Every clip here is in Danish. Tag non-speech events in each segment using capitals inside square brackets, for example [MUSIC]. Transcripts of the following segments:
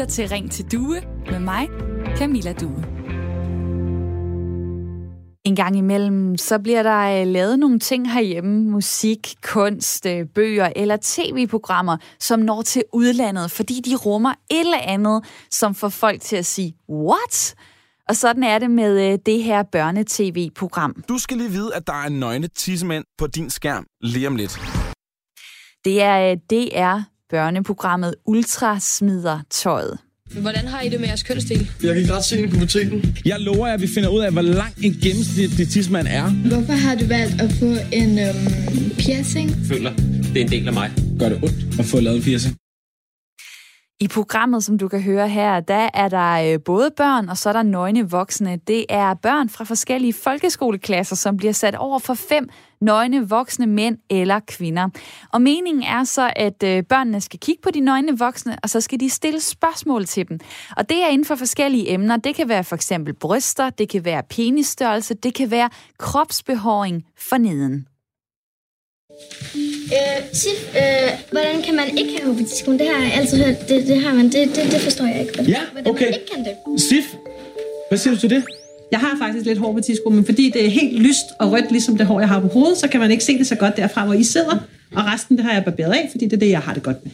lytter til Ring til Due med mig, Camilla Due. En gang imellem, så bliver der øh, lavet nogle ting herhjemme, musik, kunst, øh, bøger eller tv-programmer, som når til udlandet, fordi de rummer et eller andet, som får folk til at sige, what? Og sådan er det med øh, det her børnetv-program. Du skal lige vide, at der er nøgne tissemænd på din skærm lige om lidt. Det er DR børneprogrammet Ultra smider tøjet. Hvordan har I det med jeres kønsdel? Jeg kan ikke ret se den i puberteten. Jeg lover jer, at vi finder ud af, hvor lang en gennemsnitlig tidsmand er. Hvorfor har du valgt at få en øhm, piercing? føler, det er en del af mig. Gør det ondt at få lavet en piercing? I programmet, som du kan høre her, der er der øh, både børn, og så er der nøgne voksne. Det er børn fra forskellige folkeskoleklasser, som bliver sat over for fem nøgne voksne mænd eller kvinder. Og meningen er så, at øh, børnene skal kigge på de nøgne voksne, og så skal de stille spørgsmål til dem. Og det er inden for forskellige emner. Det kan være for eksempel bryster, det kan være penisstørrelse, det kan være kropsbehåring for neden. Øh, Sif, øh, hvordan kan man ikke have hovedtidskone? Det har jeg altid hørt. Det, det har man. Det, det, det forstår jeg ikke. Hvordan, Ja, hvordan okay. man ikke kan det. Sif, hvad siger du til det? Jeg har faktisk lidt hår på tidsko, men fordi det er helt lyst og rødt, ligesom det hår, jeg har på hovedet, så kan man ikke se det så godt derfra, hvor I sidder. Og resten, det har jeg barberet af, fordi det er det, jeg har det godt med.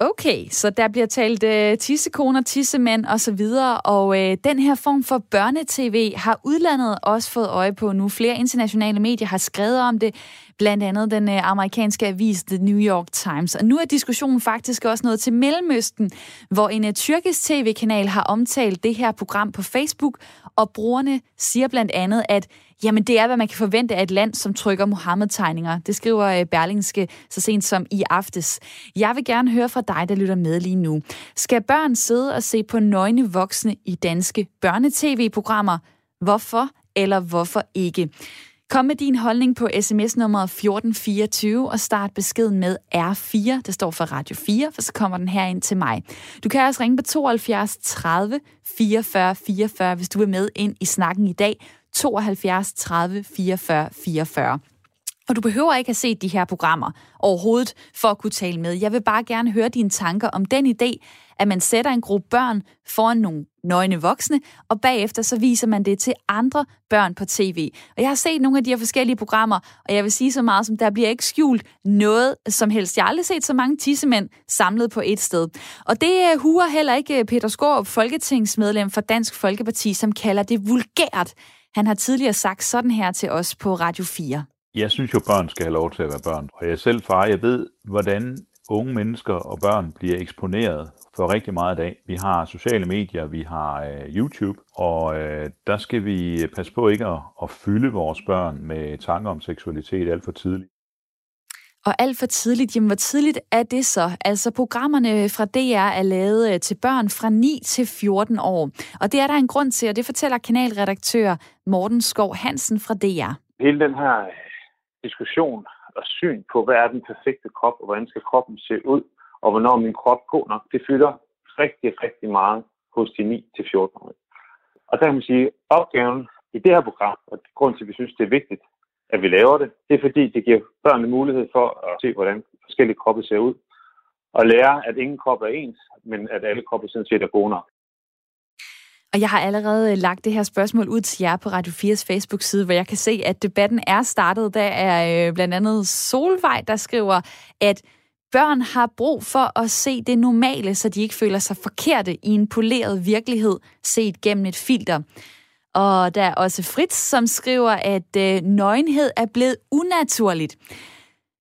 Okay, så der bliver talt øh, tissekoner, tissemænd og så videre, og øh, den her form for børnetv har udlandet også fået øje på nu. Flere internationale medier har skrevet om det, blandt andet den øh, amerikanske avis The New York Times. Og nu er diskussionen faktisk også nået til Mellemøsten, hvor en øh, tyrkisk tv-kanal har omtalt det her program på Facebook, og brugerne siger blandt andet, at Jamen, det er, hvad man kan forvente af et land, som trykker Mohammed-tegninger. Det skriver øh, Berlingske så sent som i aftes. Jeg vil gerne høre fra dig, der lytter med lige nu. Skal børn sidde og se på nøgne voksne i danske børnetv-programmer? Hvorfor eller hvorfor ikke? Kom med din holdning på sms nummer 1424 og start beskeden med R4. Det står for Radio 4, for så kommer den her ind til mig. Du kan også ringe på 72 30 44 44, hvis du er med ind i snakken i dag. 72 30 44 44. Og du behøver ikke have set de her programmer overhovedet for at kunne tale med. Jeg vil bare gerne høre dine tanker om den idé, at man sætter en gruppe børn foran nogle nøgne voksne, og bagefter så viser man det til andre børn på tv. Og jeg har set nogle af de her forskellige programmer, og jeg vil sige så meget som, der bliver ikke skjult noget som helst. Jeg har aldrig set så mange tissemænd samlet på et sted. Og det øh, huer heller ikke øh, Peter Skorup, folketingsmedlem for Dansk Folkeparti, som kalder det vulgært. Han har tidligere sagt sådan her til os på Radio 4. Jeg synes jo, børn skal have lov til at være børn. Og jeg selv far, jeg ved, hvordan unge mennesker og børn bliver eksponeret for rigtig meget i dag. Vi har sociale medier, vi har øh, YouTube, og øh, der skal vi passe på ikke at, at fylde vores børn med tanker om seksualitet alt for tidligt. Og alt for tidligt, jamen hvor tidligt er det så? Altså programmerne fra DR er lavet øh, til børn fra 9 til 14 år. Og det er der en grund til, og det fortæller kanalredaktør Morten Skov Hansen fra DR. hele den her øh, diskussion og syn på, hvad er den perfekte krop, og hvordan skal kroppen se ud, og hvornår er min krop god nok, det fylder rigtig, rigtig meget hos de 9-14-årige. Og der kan man sige, opgaven i det her program, og grund til, at vi synes, det er vigtigt, at vi laver det, det er fordi, det giver børnene mulighed for at se, hvordan forskellige kroppe ser ud, og lære, at ingen krop er ens, men at alle kroppe sådan set er gode nok. Og jeg har allerede øh, lagt det her spørgsmål ud til jer på Radio 4's Facebook-side, hvor jeg kan se, at debatten er startet. Der er øh, blandt andet Solvej, der skriver, at børn har brug for at se det normale, så de ikke føler sig forkerte i en poleret virkelighed, set gennem et filter. Og der er også Fritz, som skriver, at øh, nøgenhed er blevet unaturligt.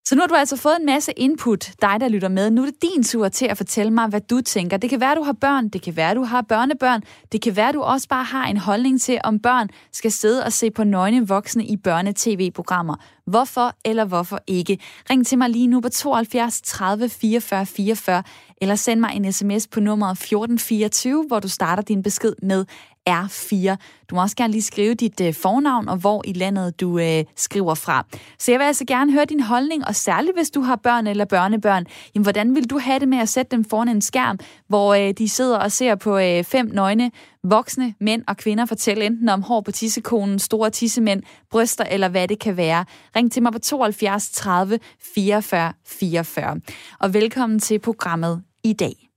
Så nu har du altså fået en masse input, dig der lytter med. Nu er det din tur til at fortælle mig, hvad du tænker. Det kan være, du har børn, det kan være, du har børnebørn, det kan være, du også bare har en holdning til, om børn skal sidde og se på nøgne voksne i børne-tv-programmer. Hvorfor eller hvorfor ikke? Ring til mig lige nu på 72 30 44 44, eller send mig en sms på nummeret 1424, hvor du starter din besked med R4. Du må også gerne lige skrive dit øh, fornavn og hvor i landet du øh, skriver fra. Så jeg vil altså gerne høre din holdning, og særligt hvis du har børn eller børnebørn, jamen hvordan vil du have det med at sætte dem foran en skærm, hvor øh, de sidder og ser på øh, fem nøgne voksne mænd og kvinder fortælle enten om hår på tissekonen, store tissemænd, bryster eller hvad det kan være. Ring til mig på 72 30 44 44. Og velkommen til programmet i dag.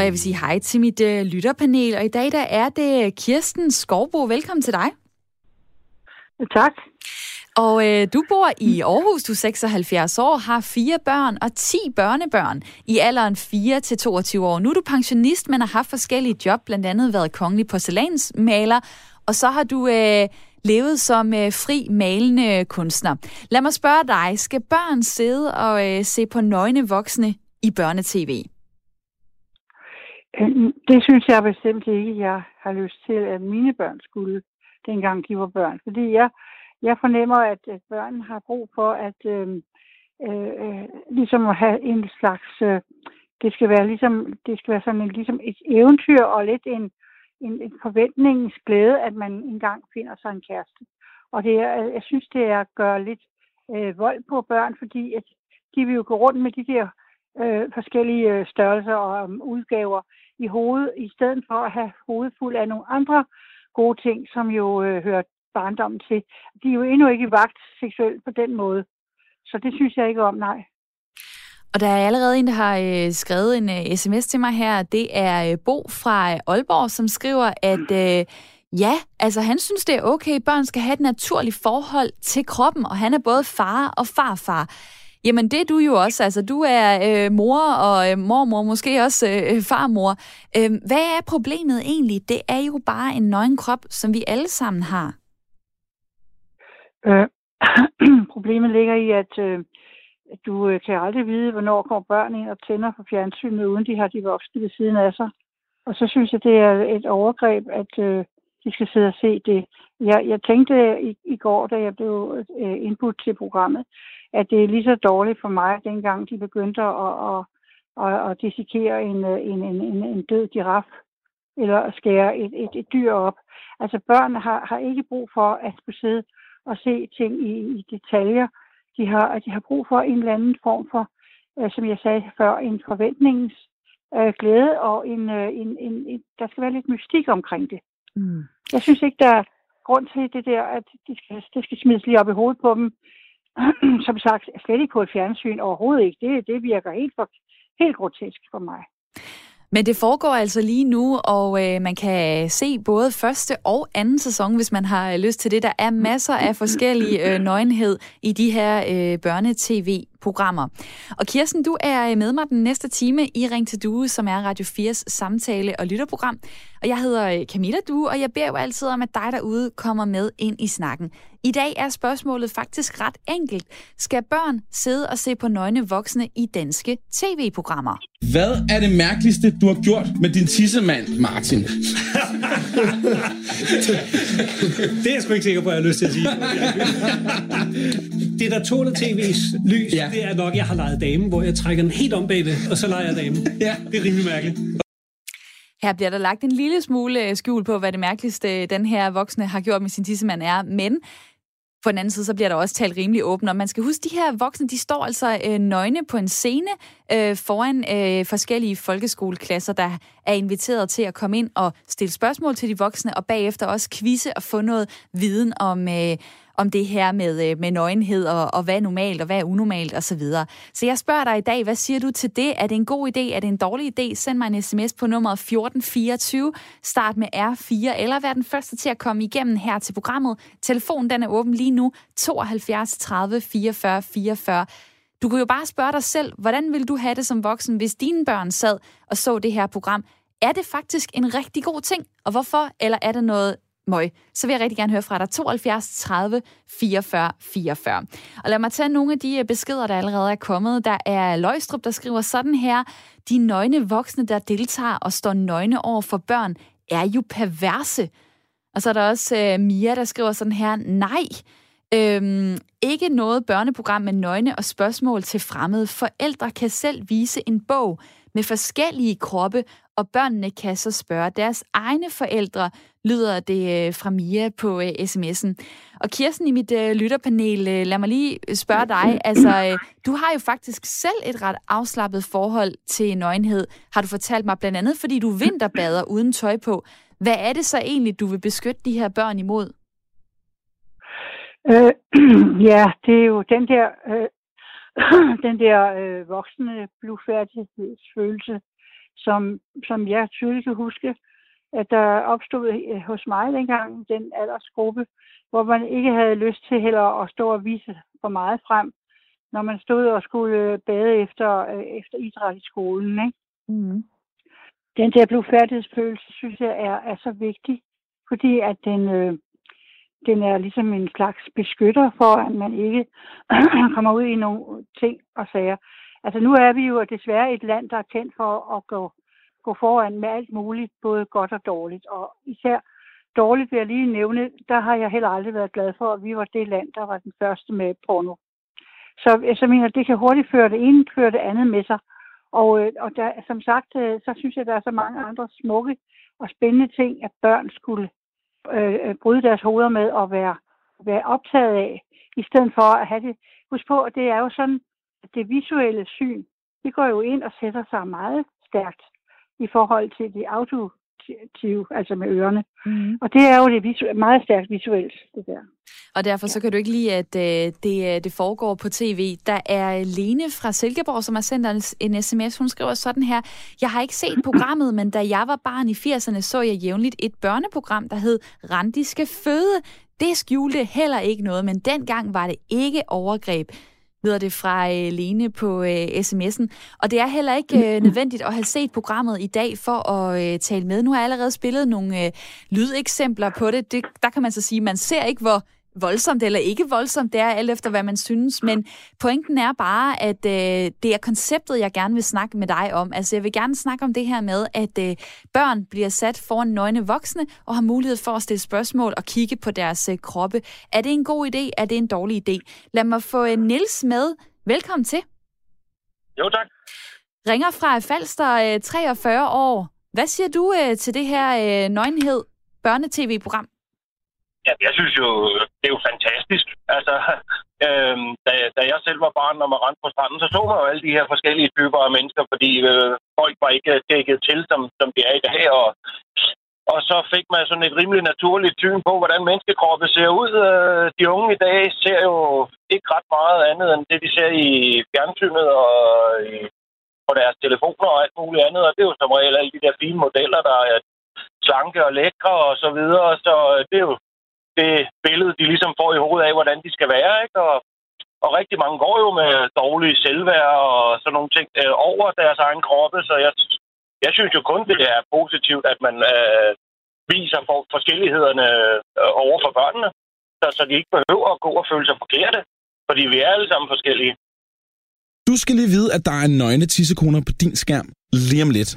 Og jeg vil sige hej til mit øh, lytterpanel, og i dag der er det Kirsten Skovbo. Velkommen til dig. Tak. Og øh, du bor i Aarhus, du er 76 år, har fire børn og 10 børnebørn i alderen 4 til 22 år. Nu er du pensionist, men har haft forskellige job, blandt andet været kongelig porcelænsmaler, og så har du øh, levet som øh, fri malende kunstner. Lad mig spørge dig, skal børn sidde og øh, se på nøgne voksne i børnetv? Øh, det synes jeg bestemt ikke, jeg har lyst til, at mine børn skulle, dengang de var børn. Fordi jeg, jeg fornemmer, at, at børn har brug for at øh, øh, øh, ligesom at have en slags... Øh, det skal være ligesom det skal være sådan en, ligesom et eventyr og lidt en, en, en forventningsglæde, at man engang finder sig en kæreste. Og det er, jeg synes, det er at gøre lidt øh, vold på børn, fordi at de vil jo gå rundt med de der øh, forskellige øh, størrelser og um, udgaver i hovedet, i stedet for at have hovedet fuld af nogle andre gode ting, som jo øh, hører barndommen til. De er jo endnu ikke i vagt seksuelt på den måde. Så det synes jeg ikke om, nej. Og der er allerede en, der har øh, skrevet en øh, sms til mig her. Det er øh, Bo fra øh, Aalborg, som skriver, at øh, ja, altså han synes, det er okay, børn skal have et naturligt forhold til kroppen, og han er både far og farfar. Jamen det er du jo også, altså du er øh, mor og øh, mormor, måske også øh, farmor. Øh, hvad er problemet egentlig? Det er jo bare en nøgen krop, som vi alle sammen har. Øh, [CLEARS THROAT] problemet ligger i, at øh, du øh, kan aldrig vide, hvornår kommer børn ind og tænder på fjernsynet, uden de har de voksne ved siden af sig. Og så synes jeg, det er et overgreb, at øh, de skal sidde og se det. Jeg, jeg tænkte i, i går, da jeg blev øh, indbudt til programmet, at det er lige så dårligt for mig, dengang de begyndte at, at, at, at dissekere en, øh, en, en, en, en død giraf, eller at skære et, et, et dyr op. Altså børn har, har ikke brug for at skulle sidde og se ting i, i detaljer. De har, de har brug for en eller anden form for, øh, som jeg sagde før, en forventningens øh, glæde, og en, øh, en, en, en, der skal være lidt mystik omkring det. Mm. Jeg synes ikke, der er grund til det der, at de skal, det skal smides lige op i hovedet på dem. [CLEARS THROAT] Som sagt, slet ikke på et fjernsyn overhovedet ikke. Det, det virker helt, for, helt grotesk for mig. Men det foregår altså lige nu, og øh, man kan se både første og anden sæson, hvis man har øh, lyst til det. Der er masser af forskellige øh, nøgenhed i de her øh, børnetv-programmer. Og Kirsten, du er med mig den næste time i Ring til Due, som er Radio 4's samtale- og lytterprogram. Og jeg hedder Camilla Due, og jeg beder jo altid om, at dig derude kommer med ind i snakken. I dag er spørgsmålet faktisk ret enkelt. Skal børn sidde og se på nøgne voksne i danske tv-programmer? Hvad er det mærkeligste, du har gjort med din tissemand, Martin? Det er jeg sgu ikke sikker på, at jeg har lyst til at sige. [LAUGHS] Det, der tåler tv's lys, ja. Det er nok, jeg har lejet dame, hvor jeg trækker den helt om bagved, og så leger jeg dame. [LAUGHS] Ja. Det er rimelig mærkeligt. Her bliver der lagt en lille smule øh, skjul på, hvad det mærkeligste den her voksne har gjort med sin tissemand er, men på den anden side, så bliver der også talt rimelig åbent, og man skal huske, de her voksne, de står altså øh, nøgne på en scene øh, foran øh, forskellige folkeskoleklasser, der er inviteret til at komme ind og stille spørgsmål til de voksne, og bagefter også quizze og få noget viden om, øh, om det her med, øh, med nøgenhed, og, og hvad er normalt, og hvad er unormalt, osv. Så, videre. så jeg spørger dig i dag, hvad siger du til det? Er det en god idé? Er det en dårlig idé? Send mig en sms på nummer 1424. Start med R4, eller vær den første til at komme igennem her til programmet. Telefonen den er åben lige nu, 72 30 44 44. Du kan jo bare spørge dig selv, hvordan vil du have det som voksen, hvis dine børn sad og så det her program? Er det faktisk en rigtig god ting? Og hvorfor? Eller er det noget møg, så vil jeg rigtig gerne høre fra dig. 72 30 44 44. Og lad mig tage nogle af de øh, beskeder, der allerede er kommet. Der er Løjstrup, der skriver sådan her. De nøgne voksne, der deltager og står nøgne over for børn, er jo perverse. Og så er der også øh, Mia, der skriver sådan her. Nej, Øhm, ikke noget børneprogram med nøgne og spørgsmål til fremmede. Forældre kan selv vise en bog med forskellige kroppe, og børnene kan så spørge deres egne forældre, lyder det øh, fra Mia på øh, sms'en. Og Kirsten i mit øh, lytterpanel, lad mig lige spørge dig. Altså, du har jo faktisk selv et ret afslappet forhold til nøgenhed, har du fortalt mig, blandt andet fordi du vinterbader uden tøj på. Hvad er det så egentlig, du vil beskytte de her børn imod? Øh, [CLEARS THROAT] ja, det er jo den der, øh, [CLEARS THROAT] den der øh, voksne blufærdighedsfølelse, som, som jeg tydeligt kan huske, at der opstod øh, hos mig dengang, den aldersgruppe, hvor man ikke havde lyst til heller at stå og vise for meget frem, når man stod og skulle bade efter, øh, efter idræt i skolen. Ikke? Mm. Den der blodfærdighedsfølelse, synes jeg, er, er så vigtig, fordi at den, øh, den er ligesom en slags beskytter for, at man ikke [CLEARS THROAT] kommer ud i nogle ting og sager. Altså nu er vi jo desværre et land, der er kendt for at gå, gå foran med alt muligt, både godt og dårligt. Og især dårligt vil jeg lige nævne, der har jeg heller aldrig været glad for, at vi var det land, der var den første med porno. Så jeg mener, det kan hurtigt føre det ene, føre det andet med sig. Og, øh, og der, som sagt, øh, så synes jeg, der er så mange andre smukke og spændende ting, at børn skulle Øh, øh, bryde deres hoveder med at være, være optaget af, i stedet for at have det. Husk på, at det er jo sådan, at det visuelle syn, det går jo ind og sætter sig meget stærkt i forhold til det auditive, altså med ørerne. Mm. Og det er jo det visu- meget stærkt visuelt, det der. Og derfor så kan du ikke lide, at øh, det, øh, det foregår på tv. Der er Lene fra Silkeborg, som har sendt en sms. Hun skriver sådan her. Jeg har ikke set [CLEARS THROAT] programmet, men da jeg var barn i 80'erne, så jeg jævnligt et børneprogram, der hed Randi skal føde. Det skjulte heller ikke noget, men dengang var det ikke overgreb lyder det fra øh, Lene på øh, sms'en. Og det er heller ikke øh, nødvendigt at have set programmet i dag for at øh, tale med. Nu har jeg allerede spillet nogle øh, lydeksempler på det. det. Der kan man så sige, at man ser ikke, hvor voldsomt eller ikke voldsomt, det er alt efter, hvad man synes. Men pointen er bare, at øh, det er konceptet, jeg gerne vil snakke med dig om. Altså, jeg vil gerne snakke om det her med, at øh, børn bliver sat foran nøgne voksne og har mulighed for at stille spørgsmål og kigge på deres øh, kroppe. Er det en god idé? Er det en dårlig idé? Lad mig få øh, Nils med. Velkommen til. Jo, tak. Ringer fra Falster, øh, 43 år. Hvad siger du øh, til det her øh, nøgenhed børnetv-program? Ja, jeg synes jo, det er jo fantastisk. Altså, [LAUGHS] øhm, da, da jeg selv var barn, når man rendte på stranden, så så man jo alle de her forskellige typer af mennesker, fordi øh, folk var ikke dækket til, som, som de er i dag. Og, og så fik man sådan et rimelig naturligt syn på, hvordan menneskekroppe ser ud. Øh, de unge i dag ser jo ikke ret meget andet, end det, de ser i fjernsynet og i, på deres telefoner og alt muligt andet. Og det er jo som regel alle de der fine modeller, der er slanke og lækre og så videre. Så øh, det er jo det billede, de ligesom får i hovedet af, hvordan de skal være. Ikke? Og, og rigtig mange går jo med dårlige selvværd og sådan nogle ting øh, over deres egen kroppe, så jeg, jeg synes jo kun, det er positivt, at man øh, viser for forskellighederne øh, over for børnene, så, så de ikke behøver at gå og føle sig forkerte, fordi vi er alle sammen forskellige. Du skal lige vide, at der er nøgne tissekoner på din skærm lige om lidt.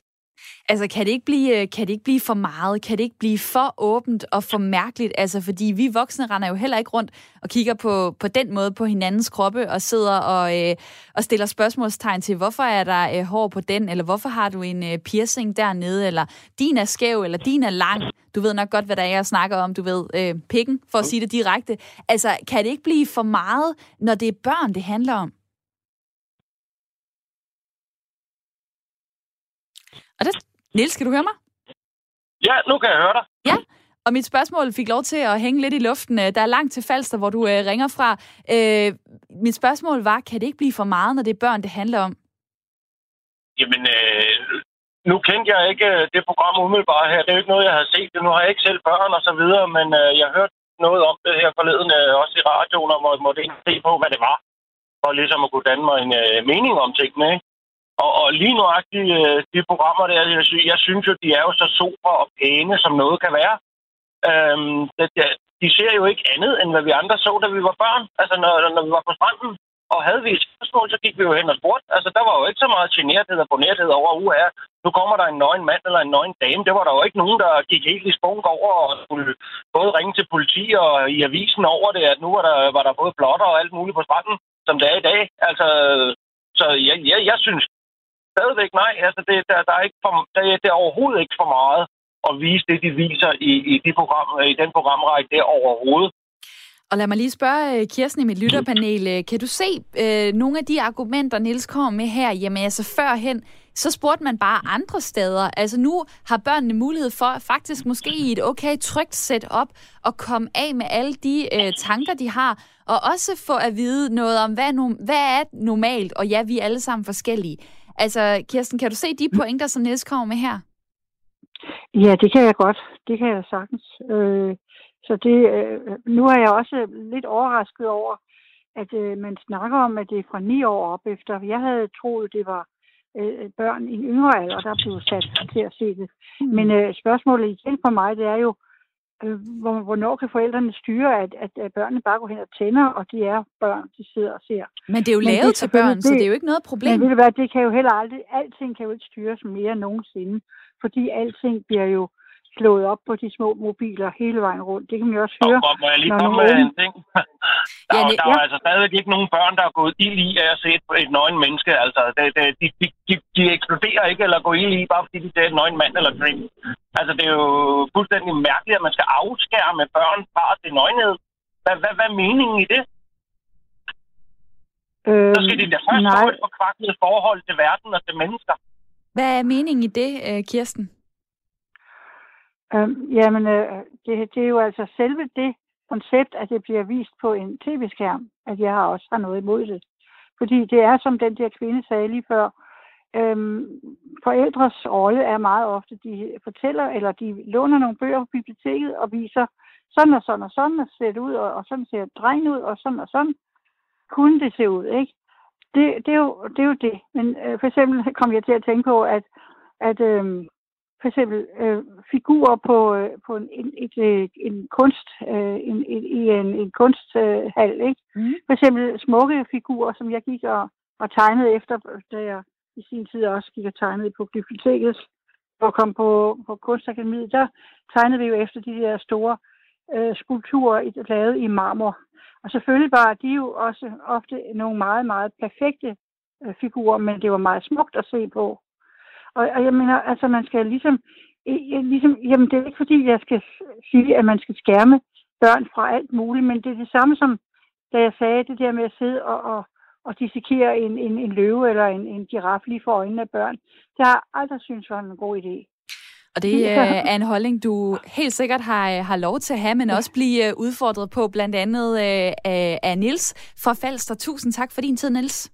Altså, kan det, ikke blive, øh, kan det ikke blive for meget? Kan det ikke blive for åbent og for mærkeligt? Altså, fordi vi voksne render jo heller ikke rundt og kigger på, på den måde på hinandens kroppe og sidder og, øh, og stiller spørgsmålstegn til, hvorfor er der øh, hår på den, eller hvorfor har du en øh, piercing dernede, eller din er skæv, eller din er lang. Du ved nok godt, hvad der er, jeg snakker om, du ved, øh, pikken, for at sige det direkte. Altså, kan det ikke blive for meget, når det er børn, det handler om? Og det, Niels, kan du høre mig? Ja, nu kan jeg høre dig. Ja, og mit spørgsmål fik lov til at hænge lidt i luften. Der er langt til Falster, hvor du øh, ringer fra. Øh, mit spørgsmål var, kan det ikke blive for meget, når det er børn, det handler om? Jamen, øh, nu kendte jeg ikke øh, det program umiddelbart her. Det er jo ikke noget, jeg har set. Nu har jeg ikke selv børn og så videre, men øh, jeg har hørt noget om det her forleden, øh, også i radioen, og må, måtte ikke se på, hvad det var. For ligesom at kunne danne mig en øh, mening om tingene, ikke? Og, og lige nuagtigt øh, de programmer der, jeg, synes, jeg synes jo, de er jo så super og pæne, som noget kan være. Øhm, det, de ser jo ikke andet, end hvad vi andre så, da vi var børn. Altså, når, når vi var på stranden, og havde vi et spørgsmål, så gik vi jo hen og spurgte. Altså, der var jo ikke så meget generthed og bonerthed over, uha, nu kommer der en nøgen mand eller en nøgen dame. Det var der jo ikke nogen, der gik helt i spunk over og skulle både ringe til politi og i avisen over det, at nu var der, var der både blotter og alt muligt på stranden, som det er i dag. Altså, så jeg, jeg, jeg synes stadigvæk nej. Altså, det, der, der er ikke for, der, det er overhovedet ikke for meget at vise det, de viser i, i, de program, øh, i den programrække der overhovedet. Og lad mig lige spørge øh, Kirsten i mit lytterpanel. Øh, kan du se øh, nogle af de argumenter, Niels kommer med her? Jamen altså førhen, så spurgte man bare andre steder. Altså nu har børnene mulighed for faktisk måske i et okay trygt setup at komme af med alle de øh, tanker, de har, og også få at vide noget om, hvad, no, hvad er normalt, og ja, vi er alle sammen forskellige. Altså, Kirsten, kan du se de pointer, som Niels kommer med her? Ja, det kan jeg godt. Det kan jeg sagtens. Øh, så det, øh, nu er jeg også lidt overrasket over, at øh, man snakker om, at det er fra ni år op efter. Jeg havde troet, det var øh, børn i en yngre alder, der blev sat til at se det. Mm. Men øh, spørgsmålet igen for mig, det er jo, øh, hvornår kan forældrene styre, at, at, at børnene bare går hen og tænder, og de er børn, de sidder og ser. Men det er jo lavet til børn, det, så det er jo ikke noget problem. Men ved du hvad, det kan jo heller aldrig, alting kan jo ikke styres mere nogensinde, fordi alting bliver jo slået op på de små mobiler hele vejen rundt. Det kan man jo også høre. Og må jeg lige komme med en ting? [LAUGHS] der, ja, der er altså stadigvæk ikke nogen børn, der er gået ild i af at se et, et nøgen menneske. Altså, det, det, de, de, de, de eksploderer ikke eller går ild i, bare fordi de ser et nøgen mand eller kvinde. Altså, det er jo fuldstændig mærkeligt, at man skal afskærme børn fra det nøgenhed. Hvad, hvad, hvad er meningen i det? Øhm, Så skal de da først få et forkvaklet forhold til verden og til mennesker. Hvad er meningen i det, øh, Kirsten? Øhm, jamen, øh, det, det er jo altså selve det koncept, at det bliver vist på en tv-skærm, at jeg har også har noget imod det. Fordi det er, som den der kvinde sagde lige før, øhm, forældres rolle er meget ofte, de fortæller, eller de låner nogle bøger på biblioteket og viser, sådan og sådan og sådan, og ser det ud, og, og sådan ser drengen ud, og sådan og sådan kunne det se ud, ikke? Det, det, er, jo, det er jo det. Men øh, for eksempel kom jeg til at tænke på, at, at øh, for eksempel øh, figurer på, øh, på en, en, et, øh, en kunst, øh, en, en, i en, en kunsthal, ikke? Mm. For eksempel smukke figurer, som jeg gik og, og tegnede efter, da jeg i sin tid også gik og tegnede på biblioteket, og kom på, på kunstakademiet, der tegnede vi jo efter de der store øh, skulpturer lavet i marmor. Og selvfølgelig var de jo også ofte nogle meget, meget perfekte øh, figurer, men det var meget smukt at se på. Og, og jeg mener, altså man skal ligesom, ligesom, jamen det er ikke fordi, jeg skal sige, at man skal skærme børn fra alt muligt, men det er det samme som, da jeg sagde det der med at sidde og, og, og dissekere en, en, en løve eller en, en giraf lige for øjnene af børn. Det har jeg aldrig synes var en god idé. Og det øh, er en holdning, du helt sikkert har, har lov til at have, men også blive øh, udfordret på, blandt andet øh, af Nils fra Falster. Tusind tak for din tid, Nils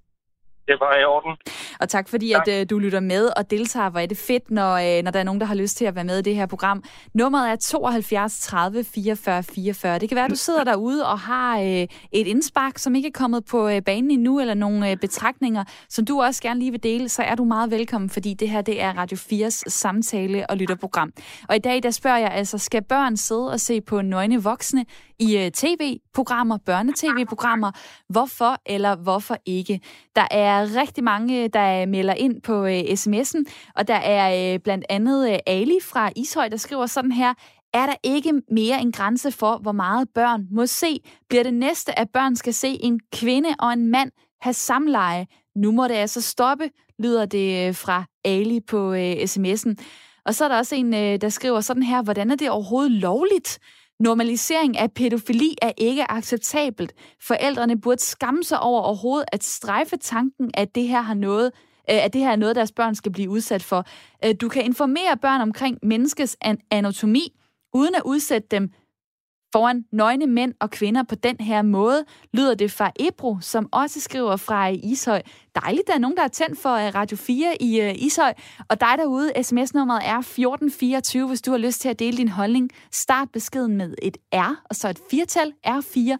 det var i orden. Og tak fordi, tak. at uh, du lytter med og deltager. Hvor er det fedt, når, uh, når der er nogen, der har lyst til at være med i det her program. Nummeret er 72 30 44 44. Det kan være, at du sidder derude og har uh, et indspark, som ikke er kommet på banen endnu, eller nogle betragtninger, som du også gerne lige vil dele, så er du meget velkommen, fordi det her det er Radio 4's samtale- og lytterprogram. Og i dag, der spørger jeg altså, skal børn sidde og se på nøgne voksne i øh, tv-programmer, børnetv-programmer? Hvorfor eller hvorfor ikke? Der er rigtig mange, øh, der melder ind på øh, sms'en, og der er blandt andet Ali fra Ishøj, der skriver sådan her, er der ikke mere en grænse for, hvor meget børn må se? Bliver det næste, at børn skal se en kvinde og en mand have samleje? Nu må det altså stoppe, lyder det fra Ali på øh, sms'en. Og så er der også en, øh, der skriver sådan her, hvordan er det overhovedet lovligt? Normalisering af pædofili er ikke acceptabelt. Forældrene burde skamme sig over overhovedet at strejfe tanken, at det her har noget øh, at det her er noget, deres børn skal blive udsat for. Øh, du kan informere børn omkring menneskets anatomi, uden at udsætte dem foran nøgne mænd og kvinder på den her måde, lyder det fra Ebro, som også skriver fra Ishøj. Dejligt, der er nogen, der er tændt for øh, Radio 4 i øh, Ishøj. Og dig derude, sms-nummeret er 1424, hvis du har lyst til at dele din holdning. Start beskeden med et R, og så et firtal, R4,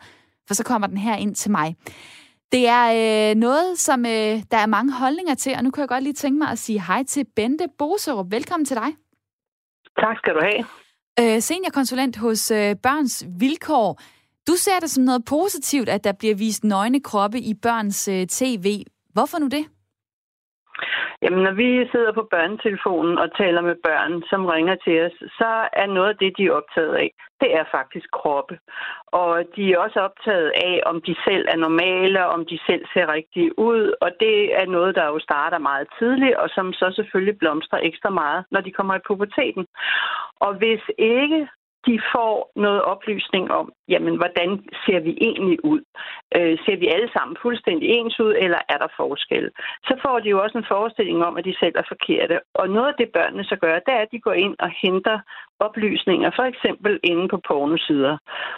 for så kommer den her ind til mig. Det er øh, noget, som øh, der er mange holdninger til, og nu kan jeg godt lige tænke mig at sige hej til Bente Boserup. Velkommen til dig. Tak skal du have øh, seniorkonsulent hos øh, Børns Vilkår. Du ser det som noget positivt, at der bliver vist nøgne kroppe i børns øh, tv. Hvorfor nu det? Jamen, når vi sidder på børnetelefonen og taler med børn, som ringer til os, så er noget af det, de er optaget af, det er faktisk kroppe. Og de er også optaget af, om de selv er normale, om de selv ser rigtige ud. Og det er noget, der jo starter meget tidligt, og som så selvfølgelig blomstrer ekstra meget, når de kommer i puberteten. Og hvis ikke de får noget oplysning om, jamen, hvordan ser vi egentlig ud? Øh, ser vi alle sammen fuldstændig ens ud, eller er der forskel? Så får de jo også en forestilling om, at de selv er forkerte. Og noget af det, børnene så gør, det er, at de går ind og henter oplysninger, for eksempel inde på pornosider,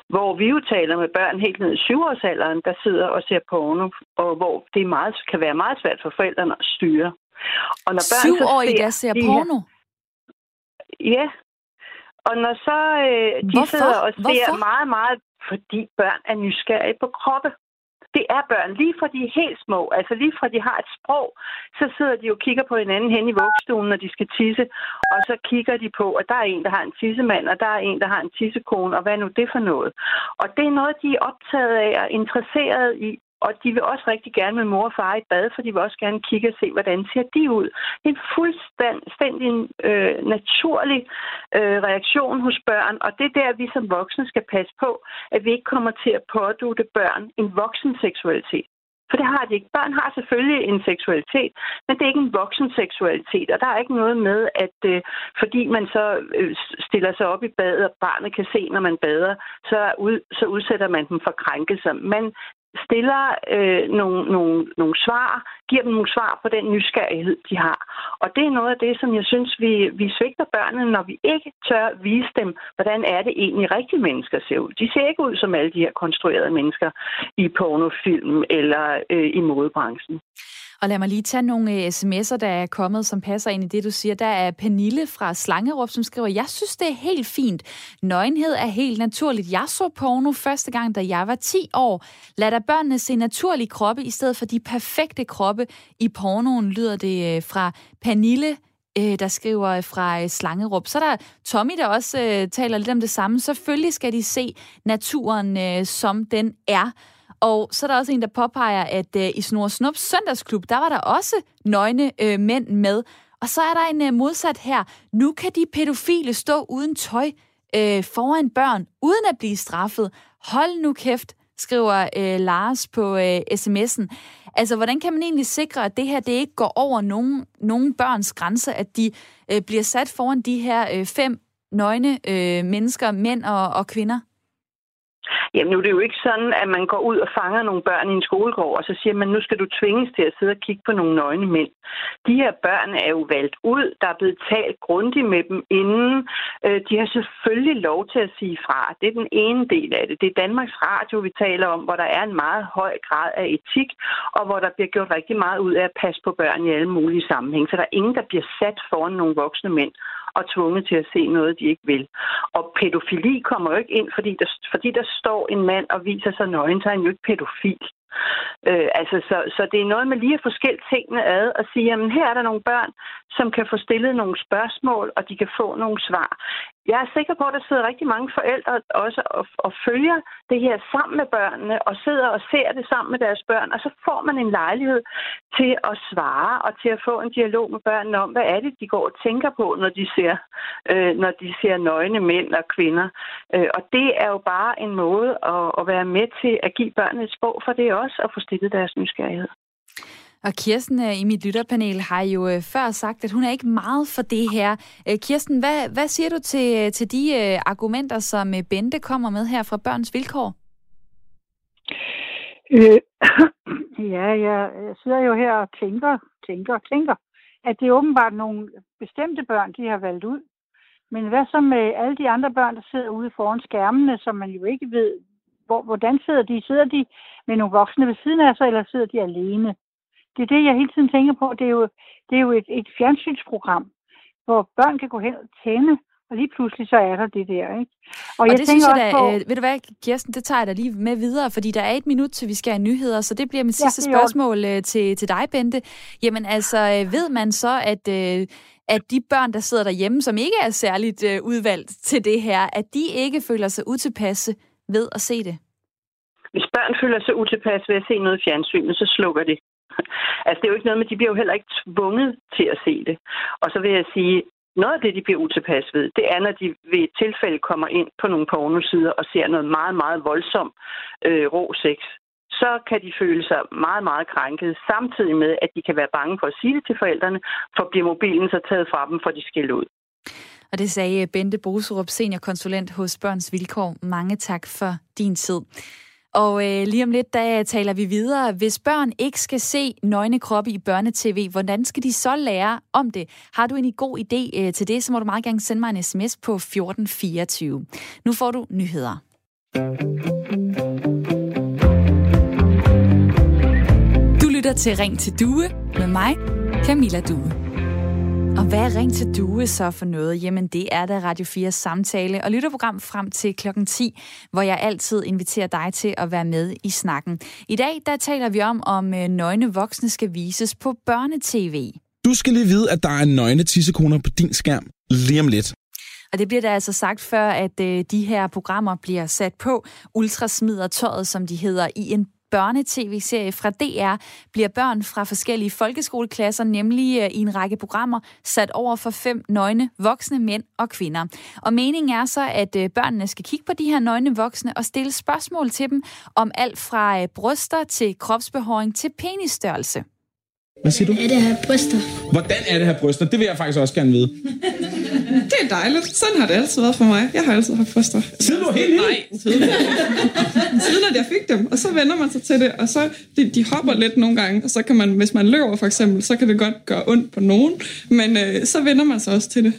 hvor vi jo taler med børn helt ned i syvårsalderen, der sidder og ser porno, og hvor det meget, kan være meget svært for forældrene at styre. Og når børn Syv så ser der ser porno? Ja. Og når så øh, de Hvorfor? sidder og ser Hvorfor? meget, meget, fordi børn er nysgerrige på kroppe. Det er børn, lige fra de er helt små, altså lige fra de har et sprog, så sidder de og kigger på hinanden hen i vuggestuen, når de skal tisse, og så kigger de på, at der er en, der har en tissemand, og der er en, der har en tissekone, og hvad er nu det for noget? Og det er noget, de er optaget af og interesseret i, og de vil også rigtig gerne med mor og far i bad, for de vil også gerne kigge og se, hvordan ser de ud. Det er en fuldstændig øh, naturlig øh, reaktion hos børn, og det er der, vi som voksne skal passe på, at vi ikke kommer til at pådute børn en voksen seksualitet. For det har de ikke. Børn har selvfølgelig en seksualitet, men det er ikke en voksen seksualitet. Og der er ikke noget med, at øh, fordi man så øh, stiller sig op i badet, og barnet kan se, når man bader, så, ud, så udsætter man dem for krænkelser. Man stiller øh, nogle, nogle, nogle svar, giver dem nogle svar på den nysgerrighed, de har. Og det er noget af det, som jeg synes, vi, vi svigter børnene, når vi ikke tør vise dem, hvordan er det egentlig rigtige mennesker ser ud. De ser ikke ud som alle de her konstruerede mennesker i pornofilm eller øh, i modebranchen. Og lad mig lige tage nogle øh, sms'er, der er kommet, som passer ind i det, du siger. Der er Pernille fra Slangerup, som skriver, jeg synes, det er helt fint. Nøgenhed er helt naturligt. Jeg så porno første gang, da jeg var 10 år. Lad da børnene se naturlige kroppe, i stedet for de perfekte kroppe i pornoen, lyder det øh, fra Pernille øh, der skriver øh, fra Slangerup. Så er der Tommy, der også øh, taler lidt om det samme. Selvfølgelig skal de se naturen, øh, som den er. Og så er der også en, der påpeger, at øh, i Snor Snups søndagsklub, der var der også nøgne øh, mænd med. Og så er der en øh, modsat her. Nu kan de pædofile stå uden tøj øh, foran børn, uden at blive straffet. Hold nu kæft, skriver øh, Lars på øh, sms'en. Altså, hvordan kan man egentlig sikre, at det her det ikke går over nogen, nogen børns grænser, at de øh, bliver sat foran de her øh, fem nøgne øh, mennesker, mænd og, og kvinder? Jamen nu er det jo ikke sådan, at man går ud og fanger nogle børn i en skolegård, og så siger man, nu skal du tvinges til at sidde og kigge på nogle nøgne mænd. De her børn er jo valgt ud, der er blevet talt grundigt med dem inden. Øh, de har selvfølgelig lov til at sige fra. Det er den ene del af det. Det er Danmarks Radio, vi taler om, hvor der er en meget høj grad af etik, og hvor der bliver gjort rigtig meget ud af at passe på børn i alle mulige sammenhænge. Så der er ingen, der bliver sat foran nogle voksne mænd og tvunget til at se noget, de ikke vil. Og pædofili kommer jo ikke ind, fordi der, fordi der står en mand og viser sig nøgen, så er han jo ikke pædofil. Øh, altså, så, så det er noget med lige at få skilt tingene ad og sige, jamen her er der nogle børn, som kan få stillet nogle spørgsmål, og de kan få nogle svar. Jeg er sikker på, at der sidder rigtig mange forældre også og, og følger det her sammen med børnene, og sidder og ser det sammen med deres børn, og så får man en lejlighed til at svare og til at få en dialog med børnene om, hvad er det, de går og tænker på, når de ser, øh, når de ser nøgne mænd og kvinder. Øh, og det er jo bare en måde at, at være med til at give børnene et sprog, for det også og få stillet deres nysgerrighed. Og Kirsten øh, i mit lytterpanel har jo øh, før sagt, at hun er ikke meget for det her. Øh, Kirsten, hvad, hvad siger du til, til de argumenter, som Bente kommer med her fra Børns Vilkår? Øh, [CLEARS THROAT] ja, jeg sidder jo her og tænker, tænker, tænker, at det er åbenbart nogle bestemte børn, de har valgt ud. Men hvad så med alle de andre børn, der sidder ude foran skærmene, som man jo ikke ved, hvor, hvordan sidder de? Sidder de med nogle voksne ved siden af sig, eller sidder de alene? Det er det, jeg hele tiden tænker på. Det er jo, det er jo et, et fjernsynsprogram, hvor børn kan gå hen og tænde, og lige pludselig så er der det der, ikke? Og, og jeg det synes jeg da, på, øh, ved du hvad, Kirsten, det tager jeg da lige med videre, fordi der er et minut til, vi skal have nyheder, så det bliver mit Ja, sidste spørgsmål øh, til, til dig, Bente. Jamen altså, øh, ved man så, at, øh, at de børn, der sidder derhjemme, som ikke er særligt øh, udvalgt til det her, at de ikke føler sig utilpasse ved at se det? Hvis børn føler sig utilpas ved at se noget i fjernsynet, så slukker de. [LAUGHS] Altså, det er jo ikke noget med, de bliver jo heller ikke tvunget til at se det. Og så vil jeg sige, noget af det, de bliver utilpas ved, det er, når de ved et tilfælde kommer ind på nogle pornosider og ser noget meget, meget voldsomt øh, rå sex. Så kan de føle sig meget, meget krænket, samtidig med, at de kan være bange for at sige det til forældrene, for bliver mobilen så taget fra dem, for de skælder ud. Og det sagde Bente Boserup, seniorkonsulent hos Børns Vilkår. Mange tak for din tid. Og øh, lige om lidt, der øh, taler vi videre. Hvis børn ikke skal se nøgne kroppe i børnetv, hvordan skal de så lære om det? Har du en god idé øh, til det, så må du meget gerne sende mig en sms på 1424. Nu får du nyheder. Du lytter til Ring til Due med mig, Camilla Due. Og hvad er Ring til Due så for noget? Jamen det er da Radio 4 samtale og lytterprogram frem til klokken 10, hvor jeg altid inviterer dig til at være med i snakken. I dag der taler vi om, om øh, nøgne voksne skal vises på børnetv. Du skal lige vide, at der er nøgne tissekoner på din skærm lige om lidt. Og det bliver der altså sagt før, at øh, de her programmer bliver sat på. Ultra smider tøjet, som de hedder, i en børnetv-serie fra DR bliver børn fra forskellige folkeskoleklasser, nemlig øh, i en række programmer, sat over for fem nøgne voksne mænd og kvinder. Og meningen er så, at øh, børnene skal kigge på de her nøgne voksne og stille spørgsmål til dem om alt fra øh, bryster til kropsbehåring til penisstørrelse. Hvad siger du? Er det her bryster? Hvordan er det her bryster? Det vil jeg faktisk også gerne vide. Det er dejligt. Sådan har det altid været for mig. Jeg har altid haft bryster. Siden du var helt lille? Nej, siden, [LAUGHS] siden at jeg fik dem. Og så vender man sig til det, og så de, de hopper lidt nogle gange, og så kan man, hvis man løber for eksempel, så kan det godt gøre ondt på nogen, men øh, så vender man sig også til det.